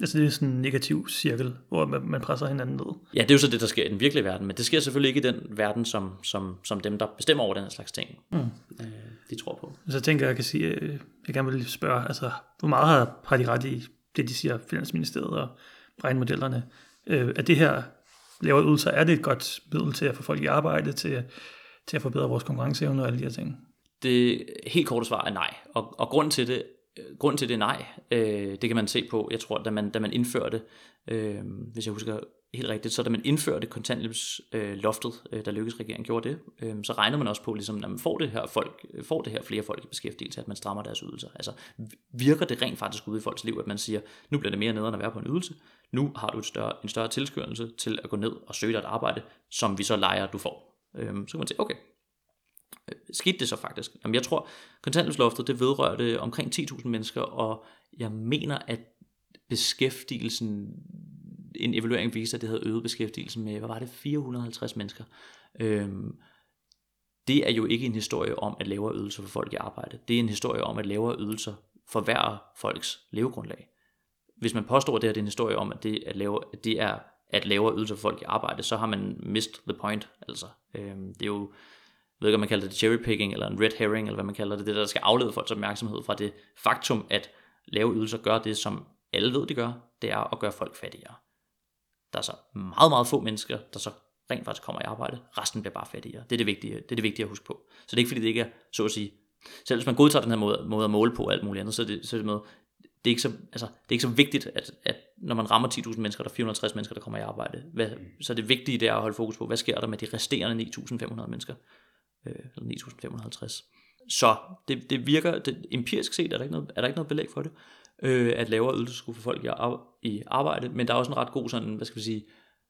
Altså det er sådan en negativ cirkel, hvor man, presser hinanden ned. Ja, det er jo så det, der sker i den virkelige verden, men det sker selvfølgelig ikke i den verden, som, som, som dem, der bestemmer over den her slags ting, mm. øh, de tror på. Så jeg tænker, jeg kan sige, øh, jeg gerne vil spørge, altså, hvor meget har, har de ret i det, de siger, Finansministeriet og regnmodellerne? Øh, er det her lavere ydelser, er det et godt middel til at få folk i arbejde, til, til at forbedre vores konkurrenceevne og alle de her ting? Det helt korte svar er nej, og, og grunden til det Øh, grund til det er nej. Øh, det kan man se på, jeg tror, da man, da man indførte, øh, hvis jeg husker helt rigtigt, så da man indførte kontanthjælpsloftet, øh, da lykkedes regeringen gjorde det, øh, så regner man også på, ligesom, når man får det her folk, får det her flere folk i beskæftigelse, at man strammer deres ydelser. Altså virker det rent faktisk ude i folks liv, at man siger, nu bliver det mere nederen at være på en ydelse, nu har du et større, en større tilskyndelse til at gå ned og søge dig et arbejde, som vi så leger, at du får. Øh, så kan man sige, okay, Øh, skete det så faktisk? Jamen, jeg tror, kontanthjælpsloftet, det vedrørte omkring 10.000 mennesker, og jeg mener, at beskæftigelsen, en evaluering viste, at det havde øget beskæftigelsen med, hvad var det, 450 mennesker. Øhm, det er jo ikke en historie om, at lavere ydelser for folk i arbejde. Det er en historie om, at lavere ydelser forværrer folks levegrundlag. Hvis man påstår, at det, her, det er en historie om, at det, at lave, at det er at lavere ydelser for folk i arbejde, så har man missed the point. Altså, øhm, det er jo jeg ved ikke, om man kalder det cherrypicking, eller en red herring, eller hvad man kalder det, det der skal aflede folks opmærksomhed fra det faktum, at lave ydelser gør det, som alle ved, de gør, det er at gøre folk fattigere. Der er så meget, meget få mennesker, der så rent faktisk kommer i arbejde. Resten bliver bare fattigere. Det er det vigtige, det er det vigtige at huske på. Så det er ikke fordi, det ikke er, så at sige, selv hvis man godtager den her måde, måde at måle på og alt muligt andet, så er det, så er det med, det er ikke så, altså, det er ikke så vigtigt, at, at når man rammer 10.000 mennesker, der er 450 mennesker, der kommer i arbejde. Hvad, så det vigtige det er at holde fokus på, hvad sker der med de resterende 9.500 mennesker Øh, eller 9550. Så det, det virker, det, empirisk set er der, ikke noget, er der ikke noget belæg for det, øh, at lavere ydelse skulle få folk i, i arbejde, men der er også en ret god sådan, hvad skal vi sige,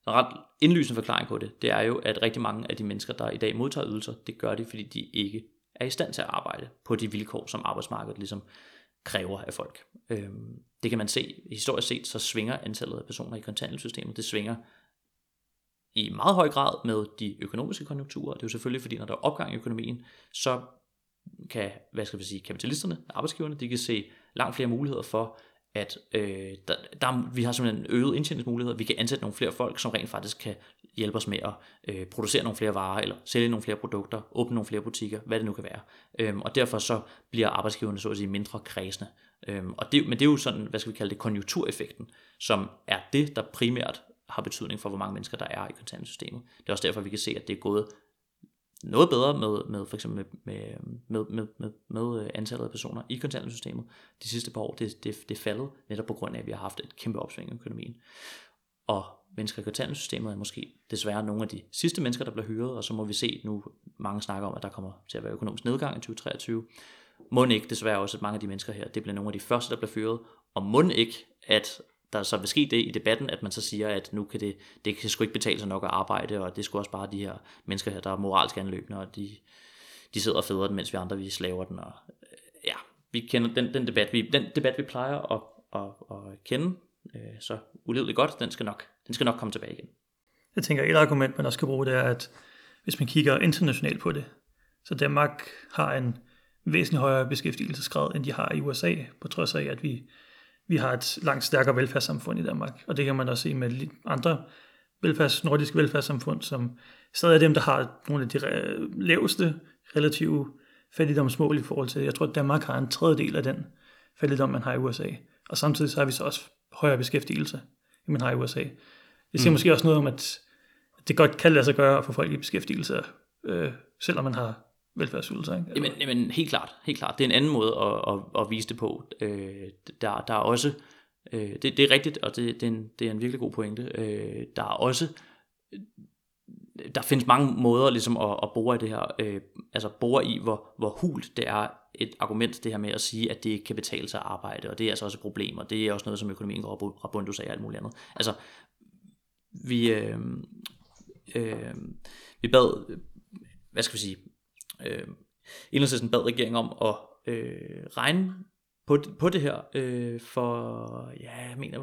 en ret indlysende forklaring på det, det er jo, at rigtig mange af de mennesker, der i dag modtager ydelser, det gør de, fordi de ikke er i stand til at arbejde på de vilkår, som arbejdsmarkedet ligesom kræver af folk. Øh, det kan man se, historisk set, så svinger antallet af personer i kontanthjælpssystemet, det svinger i meget høj grad med de økonomiske konjunkturer. Det er jo selvfølgelig, fordi når der er opgang i økonomien, så kan, hvad skal vi sige, kapitalisterne, arbejdsgiverne, de kan se langt flere muligheder for, at øh, der, der, vi har simpelthen øget indtjeningsmuligheder. Vi kan ansætte nogle flere folk, som rent faktisk kan hjælpe os med at øh, producere nogle flere varer, eller sælge nogle flere produkter, åbne nogle flere butikker, hvad det nu kan være. Øhm, og derfor så bliver arbejdsgiverne så at sige mindre kredsende Øhm, og det, men det er jo sådan, hvad skal vi kalde det, konjunktureffekten, som er det, der primært har betydning for, hvor mange mennesker der er i kontanthjælpssystemet. Det er også derfor, vi kan se, at det er gået noget bedre med, med for eksempel med, med, med, med, med øh, antallet af personer i kontanthjælpssystemet de sidste par år. Det, det, det er faldet netop på grund af, at vi har haft et kæmpe opsving i økonomien. Og mennesker i kontanthjælpssystemet er måske desværre nogle af de sidste mennesker, der bliver hyret, og så må vi se nu, mange snakker om, at der kommer til at være økonomisk nedgang i 2023. Må ikke desværre også, at mange af de mennesker her, det bliver nogle af de første, der bliver fyret, og må ikke, at der så vil ske det i debatten, at man så siger, at nu kan det, det kan sgu ikke betale sig nok at arbejde, og det skulle også bare de her mennesker her, der er moralsk anløbende, og de, de sidder og fædrer den, mens vi andre vi slaver den, og øh, ja, vi kender den, den, debat, vi, den debat, vi plejer at, at, at kende, øh, så ulideligt godt, den skal, nok, den skal nok komme tilbage igen. Jeg tænker, et argument, man også kan bruge, det er, at hvis man kigger internationalt på det, så Danmark har en væsentligt højere beskæftigelsesgrad, end de har i USA, på trods af, at vi vi har et langt stærkere velfærdssamfund i Danmark, og det kan man også se med andre velfærds, nordiske velfærdssamfund, som stadig er dem, der har nogle af de laveste relative fattigdomsmål i forhold til, jeg tror, at Danmark har en tredjedel af den fattigdom, man har i USA. Og samtidig så har vi så også højere beskæftigelse, end man har i USA. Det siger mm. måske også noget om, at det godt kan lade sig gøre at få folk i beskæftigelse, øh, selvom man har velfærdsydelser. Ikke? Jamen, jamen, helt klart, helt klart. Det er en anden måde at, at, at vise det på. Øh, der, der er også, øh, det, det er rigtigt, og det, det, er en, det er en virkelig god pointe. Øh, der er også, der findes mange måder ligesom at, at bore i det her, øh, altså bore i, hvor, hvor hult det er et argument, det her med at sige, at det ikke kan betale sig at arbejde, og det er altså også et problem, og det er også noget, som økonomien går rabundus af og alt muligt andet. Altså, vi, øh, øh, vi bad, hvad skal vi sige, øh, Enhedslisten bad regeringen om at øh, regne på, på det her øh, for, ja, jeg mener,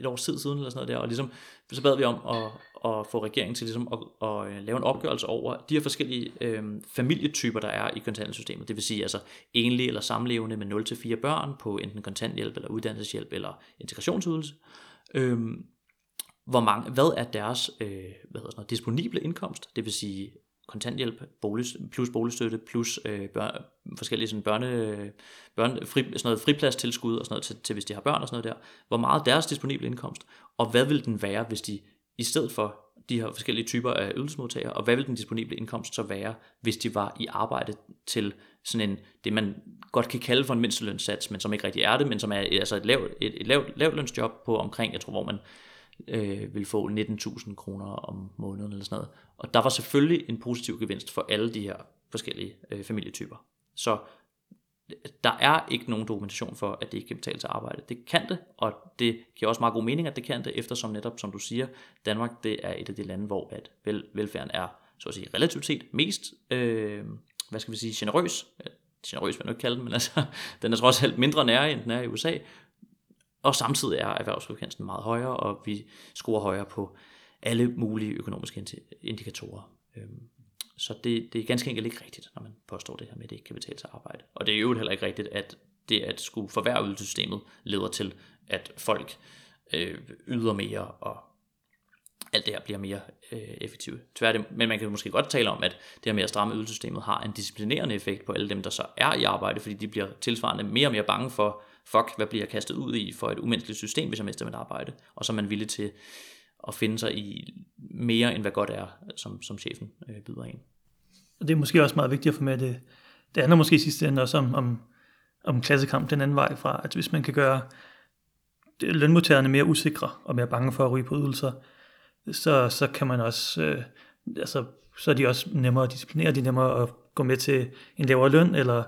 et års tid siden eller sådan noget der, og ligesom, så bad vi om at, at få regeringen til ligesom at, at, at lave en opgørelse over de her forskellige øh, familietyper, der er i kontanthjælpssystemet. Det vil sige altså enlige eller samlevende med 0-4 børn på enten kontanthjælp eller uddannelseshjælp eller integrationsydelse. Øh, hvor mange, hvad er deres øh, hvad hedder sådan noget, disponible indkomst, det vil sige kontanthjælp bolig, plus boligstøtte plus øh, bør, forskellige sådan børne, børne, fri, sådan noget fripladstilskud og sådan noget til, til, hvis de har børn og sådan noget der. Hvor meget deres disponible indkomst, og hvad vil den være, hvis de i stedet for de her forskellige typer af ydelsesmodtagere, og hvad vil den disponible indkomst så være, hvis de var i arbejde til sådan en, det man godt kan kalde for en mindstelønssats, men som ikke rigtig er det, men som er altså et lavt, et, et lavt, lavt lønsjob på omkring, jeg tror, hvor man øh, vil få 19.000 kroner om måneden eller sådan noget. Og der var selvfølgelig en positiv gevinst for alle de her forskellige øh, familietyper. Så øh, der er ikke nogen dokumentation for, at det ikke kan betale sig arbejde. Det kan det, og det giver også meget god mening, at det kan det, eftersom netop, som du siger, Danmark det er et af de lande, hvor at vel, velfærden er, så at sige, relativt set mest, øh, hvad skal vi sige, generøs. Generøs vil jeg nok kalde den, men altså, *laughs* den er trods alt mindre nære, end den er i USA, og samtidig er erhvervsfrekvensen meget højere, og vi scorer højere på alle mulige økonomiske indikatorer. Øhm, så det, det er ganske enkelt ikke rigtigt, når man påstår det her med, at det ikke kan betale sig arbejde. Og det er jo heller ikke rigtigt, at det at skulle forværre ydelsessystemet leder til, at folk øh, yder mere, og alt det her bliver mere øh, effektivt. Tværtim, men man kan måske godt tale om, at det her med at stramme ydelsessystemet har en disciplinerende effekt på alle dem, der så er i arbejde, fordi de bliver tilsvarende mere og mere bange for, fuck, hvad bliver jeg kastet ud i for et umenneskeligt system, hvis jeg mister mit arbejde? Og så er man villig til at finde sig i mere, end hvad godt er, som, som chefen øh, byder ind. Og det er måske også meget vigtigt at få med det. Det handler måske i sidste ende også om, om, om klassekamp den anden vej fra, at hvis man kan gøre lønmodtagerne mere usikre og mere bange for at ryge på ydelser, så, så kan man også, øh, altså, så er de også nemmere at disciplinere, de er nemmere at gå med til en lavere løn, eller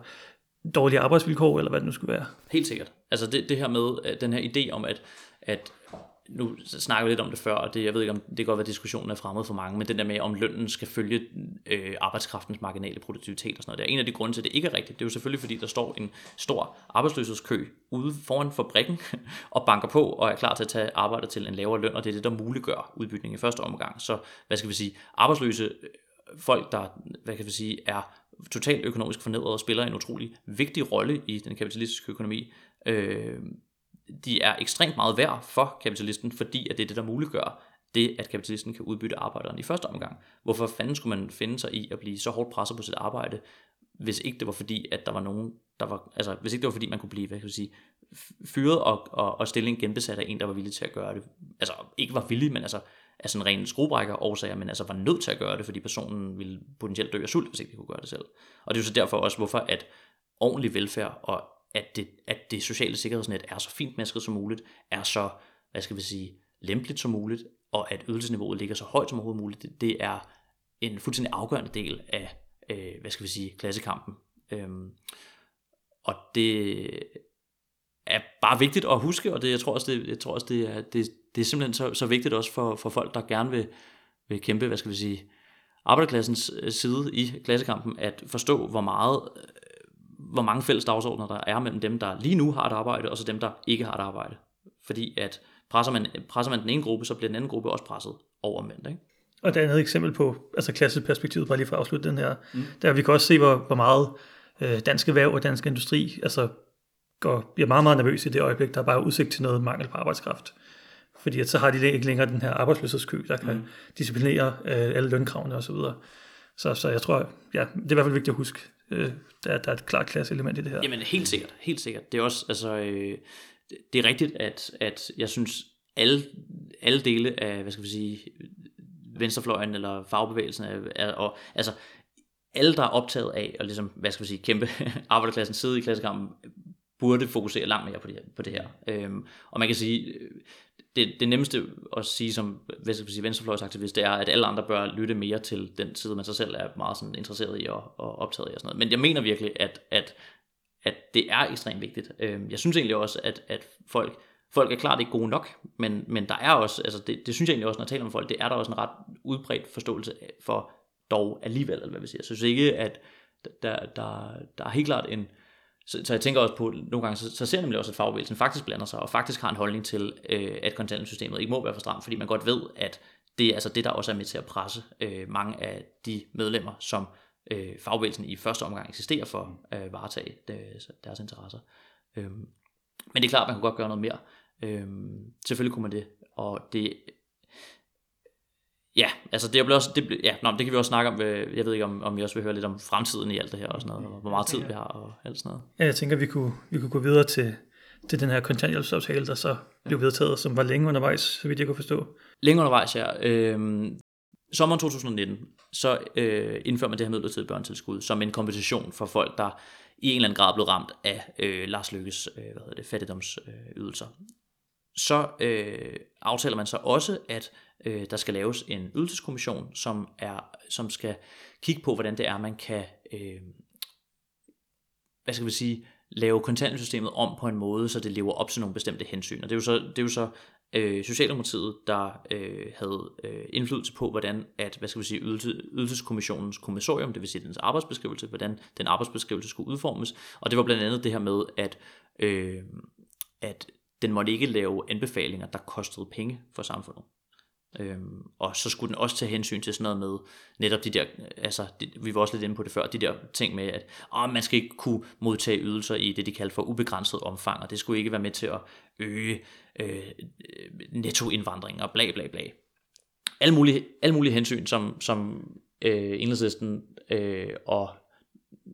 dårlige arbejdsvilkår, eller hvad det nu skulle være. Helt sikkert. Altså det, det her med øh, den her idé om, at, at nu snakker vi lidt om det før, og det, jeg ved ikke, om det kan godt være, at diskussionen er fremmed for mange, men den der med, om lønnen skal følge øh, arbejdskraftens marginale produktivitet og sådan noget. Det er en af de grunde til, at det ikke er rigtigt. Det er jo selvfølgelig, fordi der står en stor arbejdsløshedskø ude foran fabrikken *laughs* og banker på og er klar til at tage arbejde til en lavere løn, og det er det, der muliggør udbytning i første omgang. Så hvad skal vi sige, arbejdsløse øh, folk, der hvad kan vi sige, er totalt økonomisk fornedret og spiller en utrolig vigtig rolle i den kapitalistiske økonomi. Øh, de er ekstremt meget værd for kapitalisten, fordi at det er det, der muliggør det, at kapitalisten kan udbytte arbejderen i første omgang. Hvorfor fanden skulle man finde sig i at blive så hårdt presset på sit arbejde, hvis ikke det var fordi, at der var nogen, der var, altså hvis ikke det var fordi, man kunne blive, hvad kan jeg sige, fyret og, og, og stillingen genbesat af en, der var villig til at gøre det. Altså ikke var villig, men altså af sådan ren skruebrækker årsager, men altså var nødt til at gøre det, fordi personen ville potentielt dø af sult, hvis ikke de kunne gøre det selv. Og det er jo så derfor også, hvorfor at ordentlig velfærd og at det, at det sociale sikkerhedsnet er så fint masket som muligt, er så, hvad skal vi sige, lempeligt som muligt, og at ydelsesniveauet ligger så højt som overhovedet muligt, det, det er en fuldstændig afgørende del af, øh, hvad skal vi sige, klassekampen. Øhm, og det er bare vigtigt at huske, og det, jeg tror også, det, jeg tror også, det er, det, det er simpelthen så, så vigtigt også for, for folk, der gerne vil, vil kæmpe, hvad skal vi sige, arbejderklassens øh, side i klassekampen, at forstå, hvor meget øh, hvor mange fælles dagsordner der er mellem dem, der lige nu har et arbejde, og så dem, der ikke har et arbejde. Fordi at presser man, presser man den ene gruppe, så bliver den anden gruppe også presset over mænd. Ikke? Og der er et eksempel på altså klasseperspektivet, bare lige for at afslutte den her, mm. der vi kan også se, hvor, hvor meget øh, dansk erhverv og dansk industri altså, går, bliver meget, meget nervøs i det øjeblik, der er bare udsigt til noget mangel på arbejdskraft. Fordi at så har de ikke længere den her arbejdsløshedskø, der kan mm. disciplinere øh, alle lønkravene osv. Så, så, så jeg tror, ja, det er i hvert fald vigtigt at huske, øh, der, der er et klart klasseelement i det her. Jamen helt sikkert, helt sikkert. Det er også, altså, øh, det er rigtigt, at, at jeg synes, alle, alle dele af, hvad skal vi sige, venstrefløjen eller fagbevægelsen, er, er, og, altså, alle, der er optaget af at ligesom, hvad skal vi sige, kæmpe *laughs* arbejderklassen, sidde i klassekampen, burde fokusere langt mere på det her. På det her. Øhm, og man kan sige, det, det nemmeste at sige som skal sige, venstrefløjsaktivist, det er, at alle andre bør lytte mere til den side, man sig selv er meget sådan interesseret i og, og optaget i og sådan noget. Men jeg mener virkelig, at, at, at det er ekstremt vigtigt. Øhm, jeg synes egentlig også, at, at folk, folk er klart ikke gode nok, men, men der er også, altså det, det synes jeg egentlig også, når jeg taler med folk, det er der også en ret udbredt forståelse for dog alligevel, eller hvad vi siger. Jeg synes ikke, at der, der, der er helt klart en, så, så jeg tænker også på, nogle gange, så, så ser nemlig også, at fagbevægelsen faktisk blander sig, og faktisk har en holdning til, øh, at kontanthjælpssystemet ikke må være for stramt, fordi man godt ved, at det er altså det, der også er med til at presse øh, mange af de medlemmer, som øh, fagbevægelsen i første omgang eksisterer for at øh, varetage deres, deres interesser. Øh, men det er klart, at man kunne godt gøre noget mere. Øh, selvfølgelig kunne man det, og det Ja, altså det, bliver også, det, ja, nå, det kan vi også snakke om. Øh, jeg ved ikke, om, om vi også vil høre lidt om fremtiden i alt det her og sådan noget, og hvor meget tid vi har og alt sådan noget. Ja, jeg tænker, vi kunne, vi kunne gå videre til, til den her kontanthjælpsaftale, der så blev vedtaget, som var længe undervejs, så vidt jeg kunne forstå. Længe undervejs, ja. Øhm, sommeren 2019, så øh, indfører man det her midlertidige børnetilskud som en kompensation for folk, der i en eller anden grad blev ramt af øh, Lars Lykkes øh, hvad hedder det, fattigdomsydelser. Øh, så øh, aftaler man så også, at øh, der skal laves en ydelseskommission, som, er, som skal kigge på, hvordan det er, man kan øh, hvad skal vi sige, lave kontanthjælpssystemet om på en måde, så det lever op til nogle bestemte hensyn. Og det er jo så, det er jo så øh, Socialdemokratiet, der øh, havde øh, indflydelse på, hvordan at, hvad skal vi sige, ydelse, ydelseskommissionens kommissorium, det vil sige dens arbejdsbeskrivelse, hvordan den arbejdsbeskrivelse skulle udformes. Og det var blandt andet det her med, at, øh, at den måtte ikke lave anbefalinger, der kostede penge for samfundet. Øhm, og så skulle den også tage hensyn til sådan noget med netop de der, altså de, vi var også lidt inde på det før, de der ting med, at åh, man skal ikke kunne modtage ydelser i det, de kalder for ubegrænset omfang, og det skulle ikke være med til at øge øh, nettoindvandring og bla bla bla. Alle mulige, alle mulige hensyn, som, som øh, enhedslisten øh, og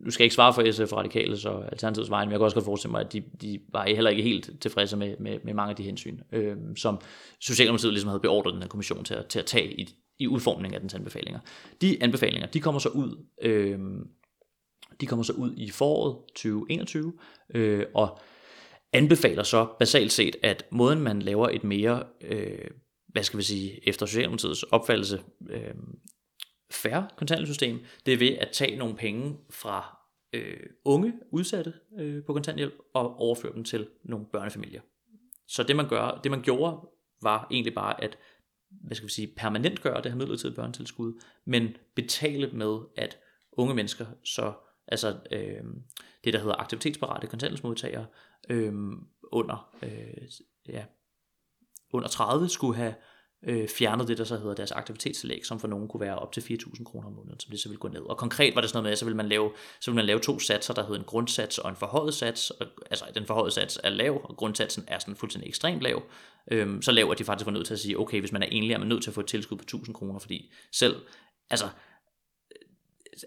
nu skal jeg ikke svare for SF Radikale så Alternativets vejen, men jeg kan også godt forestille mig, at de, de var heller ikke helt tilfredse med, med, med mange af de hensyn, øh, som Socialdemokratiet ligesom havde beordret den her kommission til at, til at tage i, i udformningen af dens anbefalinger. De anbefalinger, de kommer så ud, øh, de kommer så ud i foråret 2021, øh, og anbefaler så basalt set, at måden man laver et mere, øh, hvad skal vi sige, efter Socialdemokratiets opfattelse, øh, færre kontanthjælpssystem, det er ved at tage nogle penge fra øh, unge udsatte øh, på kontanthjælp og overføre dem til nogle børnefamilier. Så det man, gør, det man gjorde, var egentlig bare at hvad skal vi sige, permanent gøre det her midlertidige børnetilskud, men betale med, at unge mennesker, så altså øh, det, der hedder aktivitetsparate kontanthjælpsmodtagere, øh, under, øh, ja, under 30 skulle have øh, fjernet det, der så hedder deres aktivitetstillæg, som for nogen kunne være op til 4.000 kroner om måneden, som det så ville gå ned. Og konkret var det sådan noget med, at så ville man lave, så ville man lave to satser, der hedder en grundsats og en forhøjet sats. Og, altså den forhøjet sats er lav, og grundsatsen er sådan fuldstændig ekstremt lav. Øhm, så lav, at de faktisk var nødt til at sige, okay, hvis man er enlig, er man nødt til at få et tilskud på 1.000 kroner, fordi selv, altså, øh,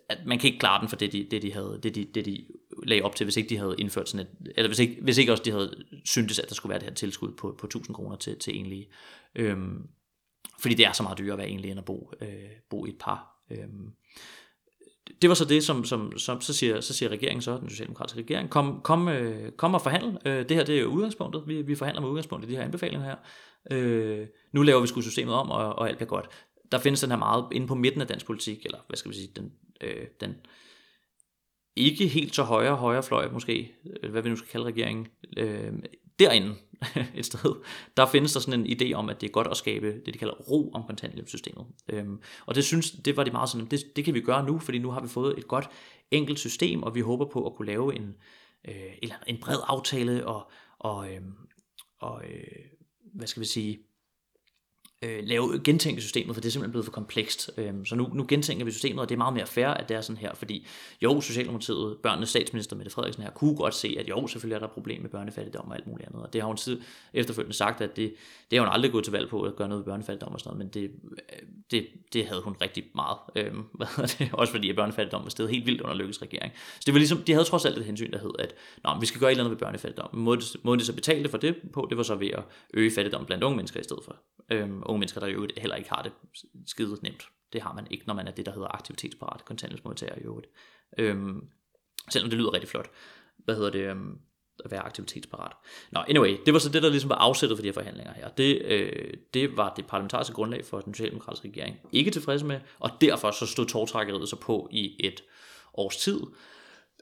at man kan ikke klare den for det, de, det, de havde, det, de, det, de lagde op til, hvis ikke de havde indført sådan et, eller hvis ikke, hvis ikke også de havde syntes, at der skulle være det her tilskud på, på 1000 kroner til, til enlige. Øhm, fordi det er så meget dyrere at være egentlig end at bo, øh, bo i et par. Øh, det var så det, som, som, som så, siger, så siger regeringen så, den socialdemokratiske regering, kom, kom, øh, kom og forhandle. Øh, det her det er jo udgangspunktet. Vi, vi forhandler med udgangspunkt i de her anbefalinger her. Øh, nu laver vi sgu systemet om, og, og alt bliver godt. Der findes den her meget inde på midten af dansk politik, eller hvad skal vi sige, den, øh, den ikke helt så højre, højre fløj måske, øh, hvad vi nu skal kalde regeringen, øh, derinde *laughs* et sted, der findes der sådan en idé om, at det er godt at skabe det, de kalder ro om kontanthjælpssystemet. Øhm, og det synes, det var de meget sådan, det, det kan vi gøre nu, fordi nu har vi fået et godt enkelt system, og vi håber på at kunne lave en, øh, eller en bred aftale, og, og, øh, og øh, hvad skal vi sige, øh, lave gentænke systemet, for det er simpelthen blevet for komplekst. Øh, så nu, nu gentænker vi systemet, og det er meget mere fair, at det er sådan her, fordi jo, Socialdemokratiet, børnenes statsminister Mette Frederiksen her, kunne godt se, at jo, selvfølgelig er der problem med børnefattigdom og alt muligt andet, og det har hun tid efterfølgende sagt, at det, det har hun aldrig gået til valg på at gøre noget ved børnefattigdom og sådan noget, men det, øh, det, det havde hun rigtig meget. Øh, *laughs* hvad det? Også fordi at børnefattigdom var stedet helt vildt under Lykkes regering. Så det var ligesom, de havde trods alt et hensyn, der hed, at Nå, vi skal gøre et eller andet ved børnefattigdom. Måden, måden de så betalte for det på, det var så ved at øge fattigdom blandt unge mennesker i stedet for. Øhm, unge mennesker, der jo heller ikke har det skide nemt. Det har man ikke, når man er det, der hedder aktivitetsparat kontanthjælpsmodtager i øvrigt. Øhm, selvom det lyder rigtig flot. Hvad hedder det? Øhm, at være aktivitetsparat. Nå, anyway, det var så det, der ligesom var afsættet for de her forhandlinger her. Det, øh, det var det parlamentariske grundlag for den socialdemokratiske regering ikke tilfreds med, og derfor så stod tårtrækkeriet så på i et års tid.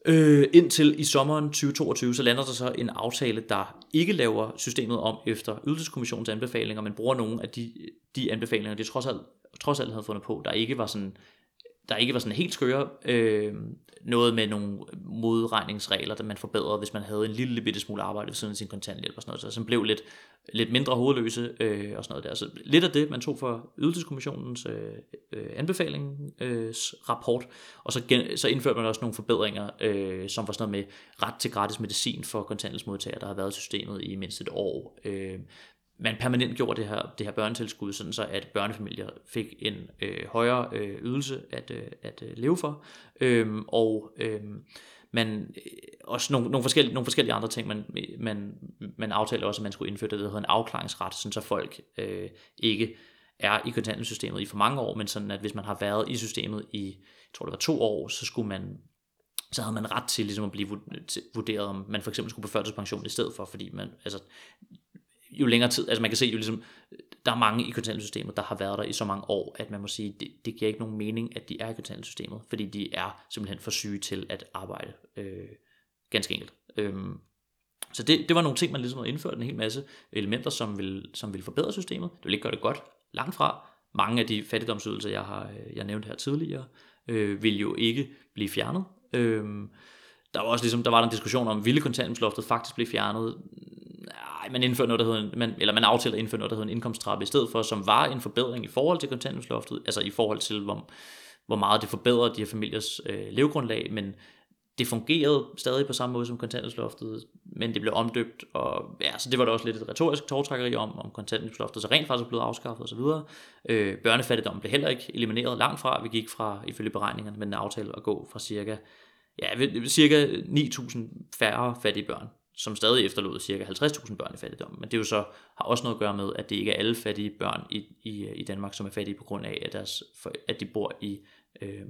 Øh, indtil i sommeren 2022, så lander der så en aftale, der ikke laver systemet om efter ydelseskommissionens anbefalinger, men bruger nogle af de, de anbefalinger, de trods alt, trods alt havde fundet på, der ikke var sådan der ikke var sådan helt skøre. Øh, noget med nogle modregningsregler, der man forbedrede, hvis man havde en lille bitte smule arbejde ved siden af sin kontanthjælp og sådan noget, så som blev lidt, lidt mindre hovedløse øh, og sådan noget der. Så lidt af det, man tog for ydelseskommissionens øh, øh, anbefalingsrapport, øh, og så, gen, så indførte man også nogle forbedringer, øh, som var sådan noget med ret til gratis medicin for kontanthjælpsmodtagere, der har været i systemet i mindst et år. Øh, man permanent gjorde det her, det her børnetilskud, sådan så at børnefamilier fik en øh, højere øh, ydelse at, øh, at øh, leve for, øhm, og øhm, man øh, også nogle, nogle, forskellige, nogle forskellige andre ting, man, man, man aftalte også, at man skulle indføre det, der hedder en afklaringsret, sådan så folk øh, ikke er i kontanthjælpssystemet i for mange år, men sådan at hvis man har været i systemet i, jeg tror det var to år, så skulle man så havde man ret til ligesom at blive vurderet, om man for eksempel skulle på førtidspension i stedet for, fordi man, altså, jo længere tid, altså man kan se jo ligesom, der er mange i kontanthjælpssystemet, der har været der i så mange år, at man må sige, det, det giver ikke nogen mening, at de er i kontanthjælpssystemet, fordi de er simpelthen for syge til at arbejde, øh, ganske enkelt. Øhm, så det, det var nogle ting, man ligesom havde indført, en hel masse elementer, som vil, som vil forbedre systemet. Det vil ikke gøre det godt, langt fra. Mange af de fattigdomsydelser, jeg har øh, jeg nævnt her tidligere, øh, vil jo ikke blive fjernet. Øh, der var også ligesom, der var en diskussion om, ville kontanthjælpsloftet faktisk blive fjernet? Nej, man indfører noget, der hedder, man, eller man aftaler at indføre noget, der hedder en indkomsttrappe i stedet for, som var en forbedring i forhold til kontanthjælpsloftet, altså i forhold til, hvor, hvor meget det forbedrer de her familiers øh, levegrundlag, men det fungerede stadig på samme måde som kontanthjælpsloftet, men det blev omdøbt, og ja, så det var der også lidt et retorisk tårtrækkeri om, om kontanthjælpsloftet så rent faktisk er blevet afskaffet osv. Øh, børnefattigdom blev heller ikke elimineret langt fra, vi gik fra, ifølge beregningerne med den aftale, at gå fra cirka, ja, cirka 9.000 færre fattige børn som stadig efterlod ca. 50.000 børn i fattigdom. Men det er jo så har også noget at gøre med, at det ikke er alle fattige børn i, i, i Danmark, som er fattige på grund af, at, deres, at de bor i, øh,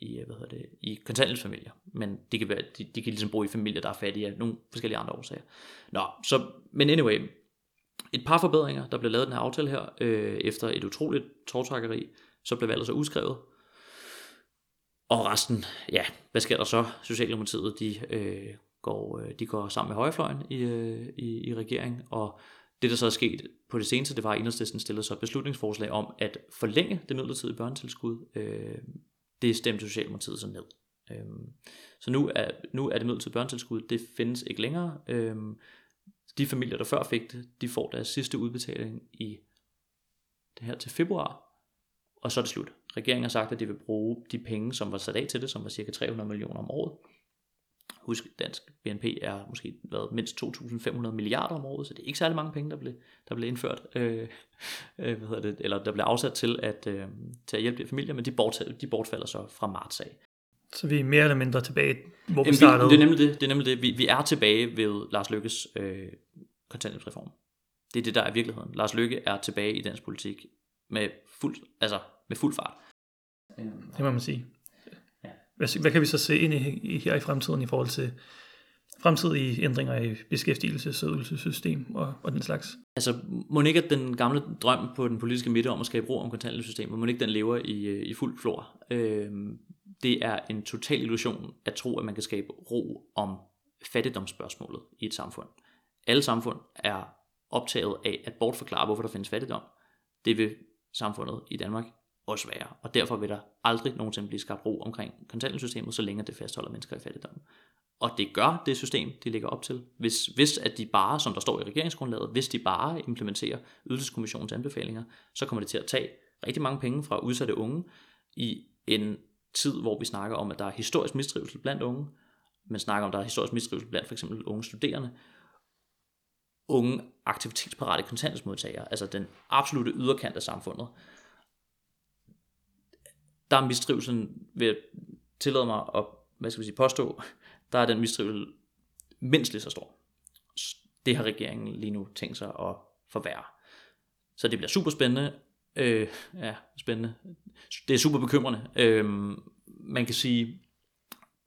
i, hvad hedder det, i kontanthjælpsfamilier. Men de kan, være, de, de kan ligesom bo i familier, der er fattige af nogle forskellige andre årsager. Nå, så, men anyway, et par forbedringer, der blev lavet den her aftale her, øh, efter et utroligt tårtrækkeri, så blev valget så udskrevet. Og resten, ja, hvad sker der så? Socialdemokratiet, de øh, går, øh, de går sammen med højrefløjen i, øh, i, i regeringen, og det, der så er sket på det seneste, det var, at Enhedslisten stillede så et beslutningsforslag om at forlænge det midlertidige børnetilskud. Øh, det stemte Socialdemokratiet så ned. Øh, så nu er, nu er det midlertidige børnetilskud, det findes ikke længere. Øh, de familier, der før fik det, de får deres sidste udbetaling i det her til februar, og så er det slut. Regeringen har sagt, at de vil bruge de penge, som var sat af til det, som var cirka 300 millioner om året, Husk, dansk BNP er måske været mindst 2.500 milliarder om året, så det er ikke særlig mange penge, der blev, der blev indført, øh, øh, hvad hedder det, eller der blev afsat til at, øh, til at hjælpe de familier, men de, bort, de bortfalder så fra marts af. Så vi er mere eller mindre tilbage, hvor vi startede? Det er nemlig det. det, er nemlig det. Vi, vi er tilbage ved Lars Lykkes øh, kontanthjælpsreform. Det er det, der er virkeligheden. Lars Løkke er tilbage i dansk politik med fuld, altså med fuld fart. Det må man sige. Hvad, hvad kan vi så se ind i, i, her i fremtiden i forhold til fremtidige ændringer i beskæftigelses- og ydelsessystem og, og den slags? Altså, må ikke at den gamle drøm på den politiske midte om at skabe ro om kontanthjælpssystemet, må ikke den lever i, øh, i fuld flor? Øh, det er en total illusion at tro, at man kan skabe ro om fattigdomsspørgsmålet i et samfund. Alle samfund er optaget af at bortforklare, hvorfor der findes fattigdom. Det vil samfundet i Danmark også være. Og derfor vil der aldrig nogensinde blive skabt ro omkring kontanthjælpssystemet, så længe det fastholder mennesker i fattigdom. Og det gør det system, de ligger op til. Hvis, hvis at de bare, som der står i regeringsgrundlaget, hvis de bare implementerer ydelseskommissionens anbefalinger, så kommer det til at tage rigtig mange penge fra udsatte unge i en tid, hvor vi snakker om, at der er historisk mistrivsel blandt unge, men snakker om, at der er historisk mistrivsel blandt for eksempel unge studerende, unge aktivitetsparate kontanthjælpsmodtagere, altså den absolute yderkant af samfundet. Der er mistrivelsen, ved at tillade mig at hvad skal vi sige, påstå, der er den mistrivsel mindst lige så stor. Det har regeringen lige nu tænkt sig at forværre. Så det bliver super spændende. Øh, ja, spændende. Det er super bekymrende. Øh, man kan sige,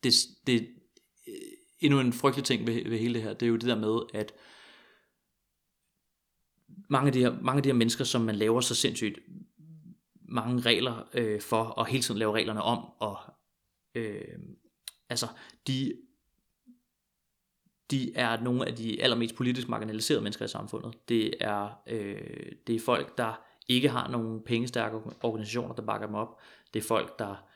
det, det øh, endnu en frygtelig ting ved, ved hele det her, det er jo det der med, at mange af de her, mange af de her mennesker, som man laver så sindssygt mange regler øh, for, og hele tiden lave reglerne om, og øh, altså, de, de er nogle af de allermest politisk marginaliserede mennesker i samfundet. Det er, øh, det er folk, der ikke har nogen pengestærke organisationer, der bakker dem op. Det er folk, der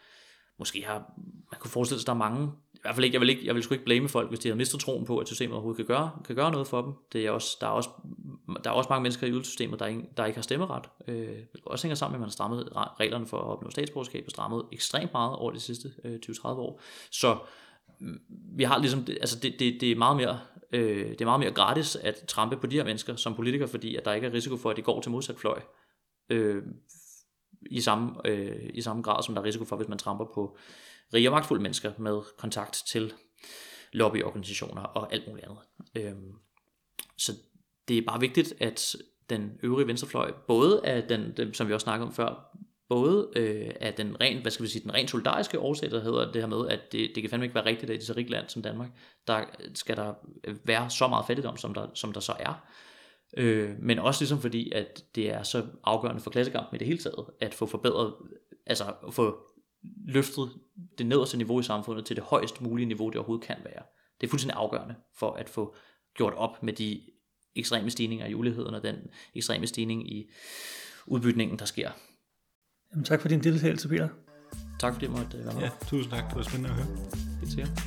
måske har, man kunne forestille sig, at der er mange, i hvert fald ikke, jeg vil, ikke, jeg vil sgu ikke blame folk, hvis de har mistet troen på, at systemet overhovedet kan gøre, kan gøre noget for dem. Det er også, der, er også, der er også mange mennesker i ydelsessystemet, der, ikke, der ikke har stemmeret. Øh, det også hænger sammen med, at man har strammet reglerne for at opnå statsborgerskab, og strammet ekstremt meget over de sidste øh, 20-30 år. Så mm, vi har ligesom, altså det, det, det er meget mere øh, det er meget mere gratis at trampe på de her mennesker som politikere, fordi at der ikke er risiko for, at de går til modsat fløj. Øh, i samme, øh, i samme grad, som der er risiko for, hvis man tramper på rige og magtfulde mennesker med kontakt til lobbyorganisationer og alt muligt andet. Øhm, så det er bare vigtigt, at den øvrige venstrefløj, både af den, den som vi også snakkede om før, både øh, af den ren, hvad skal vi sige, den rent solidariske årsag, der hedder det her med, at det, det kan fandme ikke være rigtigt, at i et så rigt land som Danmark, der skal der være så meget fattigdom, som der, som der så er. Øh, men også ligesom fordi, at det er så afgørende for klassekampen i det hele taget, at få forbedret, altså at få løftet det nederste niveau i samfundet til det højst mulige niveau, det overhovedet kan være. Det er fuldstændig afgørende for at få gjort op med de ekstreme stigninger i uligheden og den ekstreme stigning i udbytningen, der sker. Jamen, tak for din deltagelse, Peter. Tak fordi jeg måtte være med. Ja, tusind tak. Det var spændende at høre. Helt sikkert.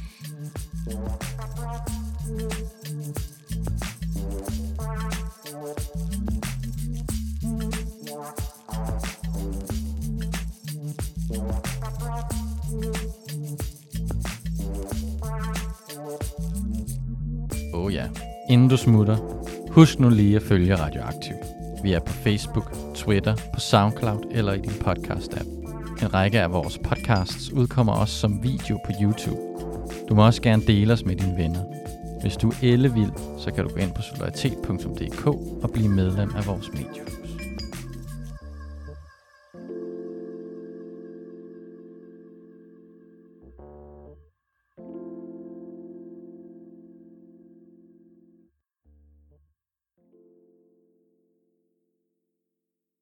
Oh ja. Inden du smutter, husk nu lige at følge Radioaktiv. Vi er på Facebook, Twitter, på SoundCloud eller i din podcast-app. En række af vores podcasts udkommer også som video på YouTube. Du må også gerne dele os med dine venner. Hvis du er ellevild, så kan du gå ind på solidaritet.dk og blive medlem af vores medie.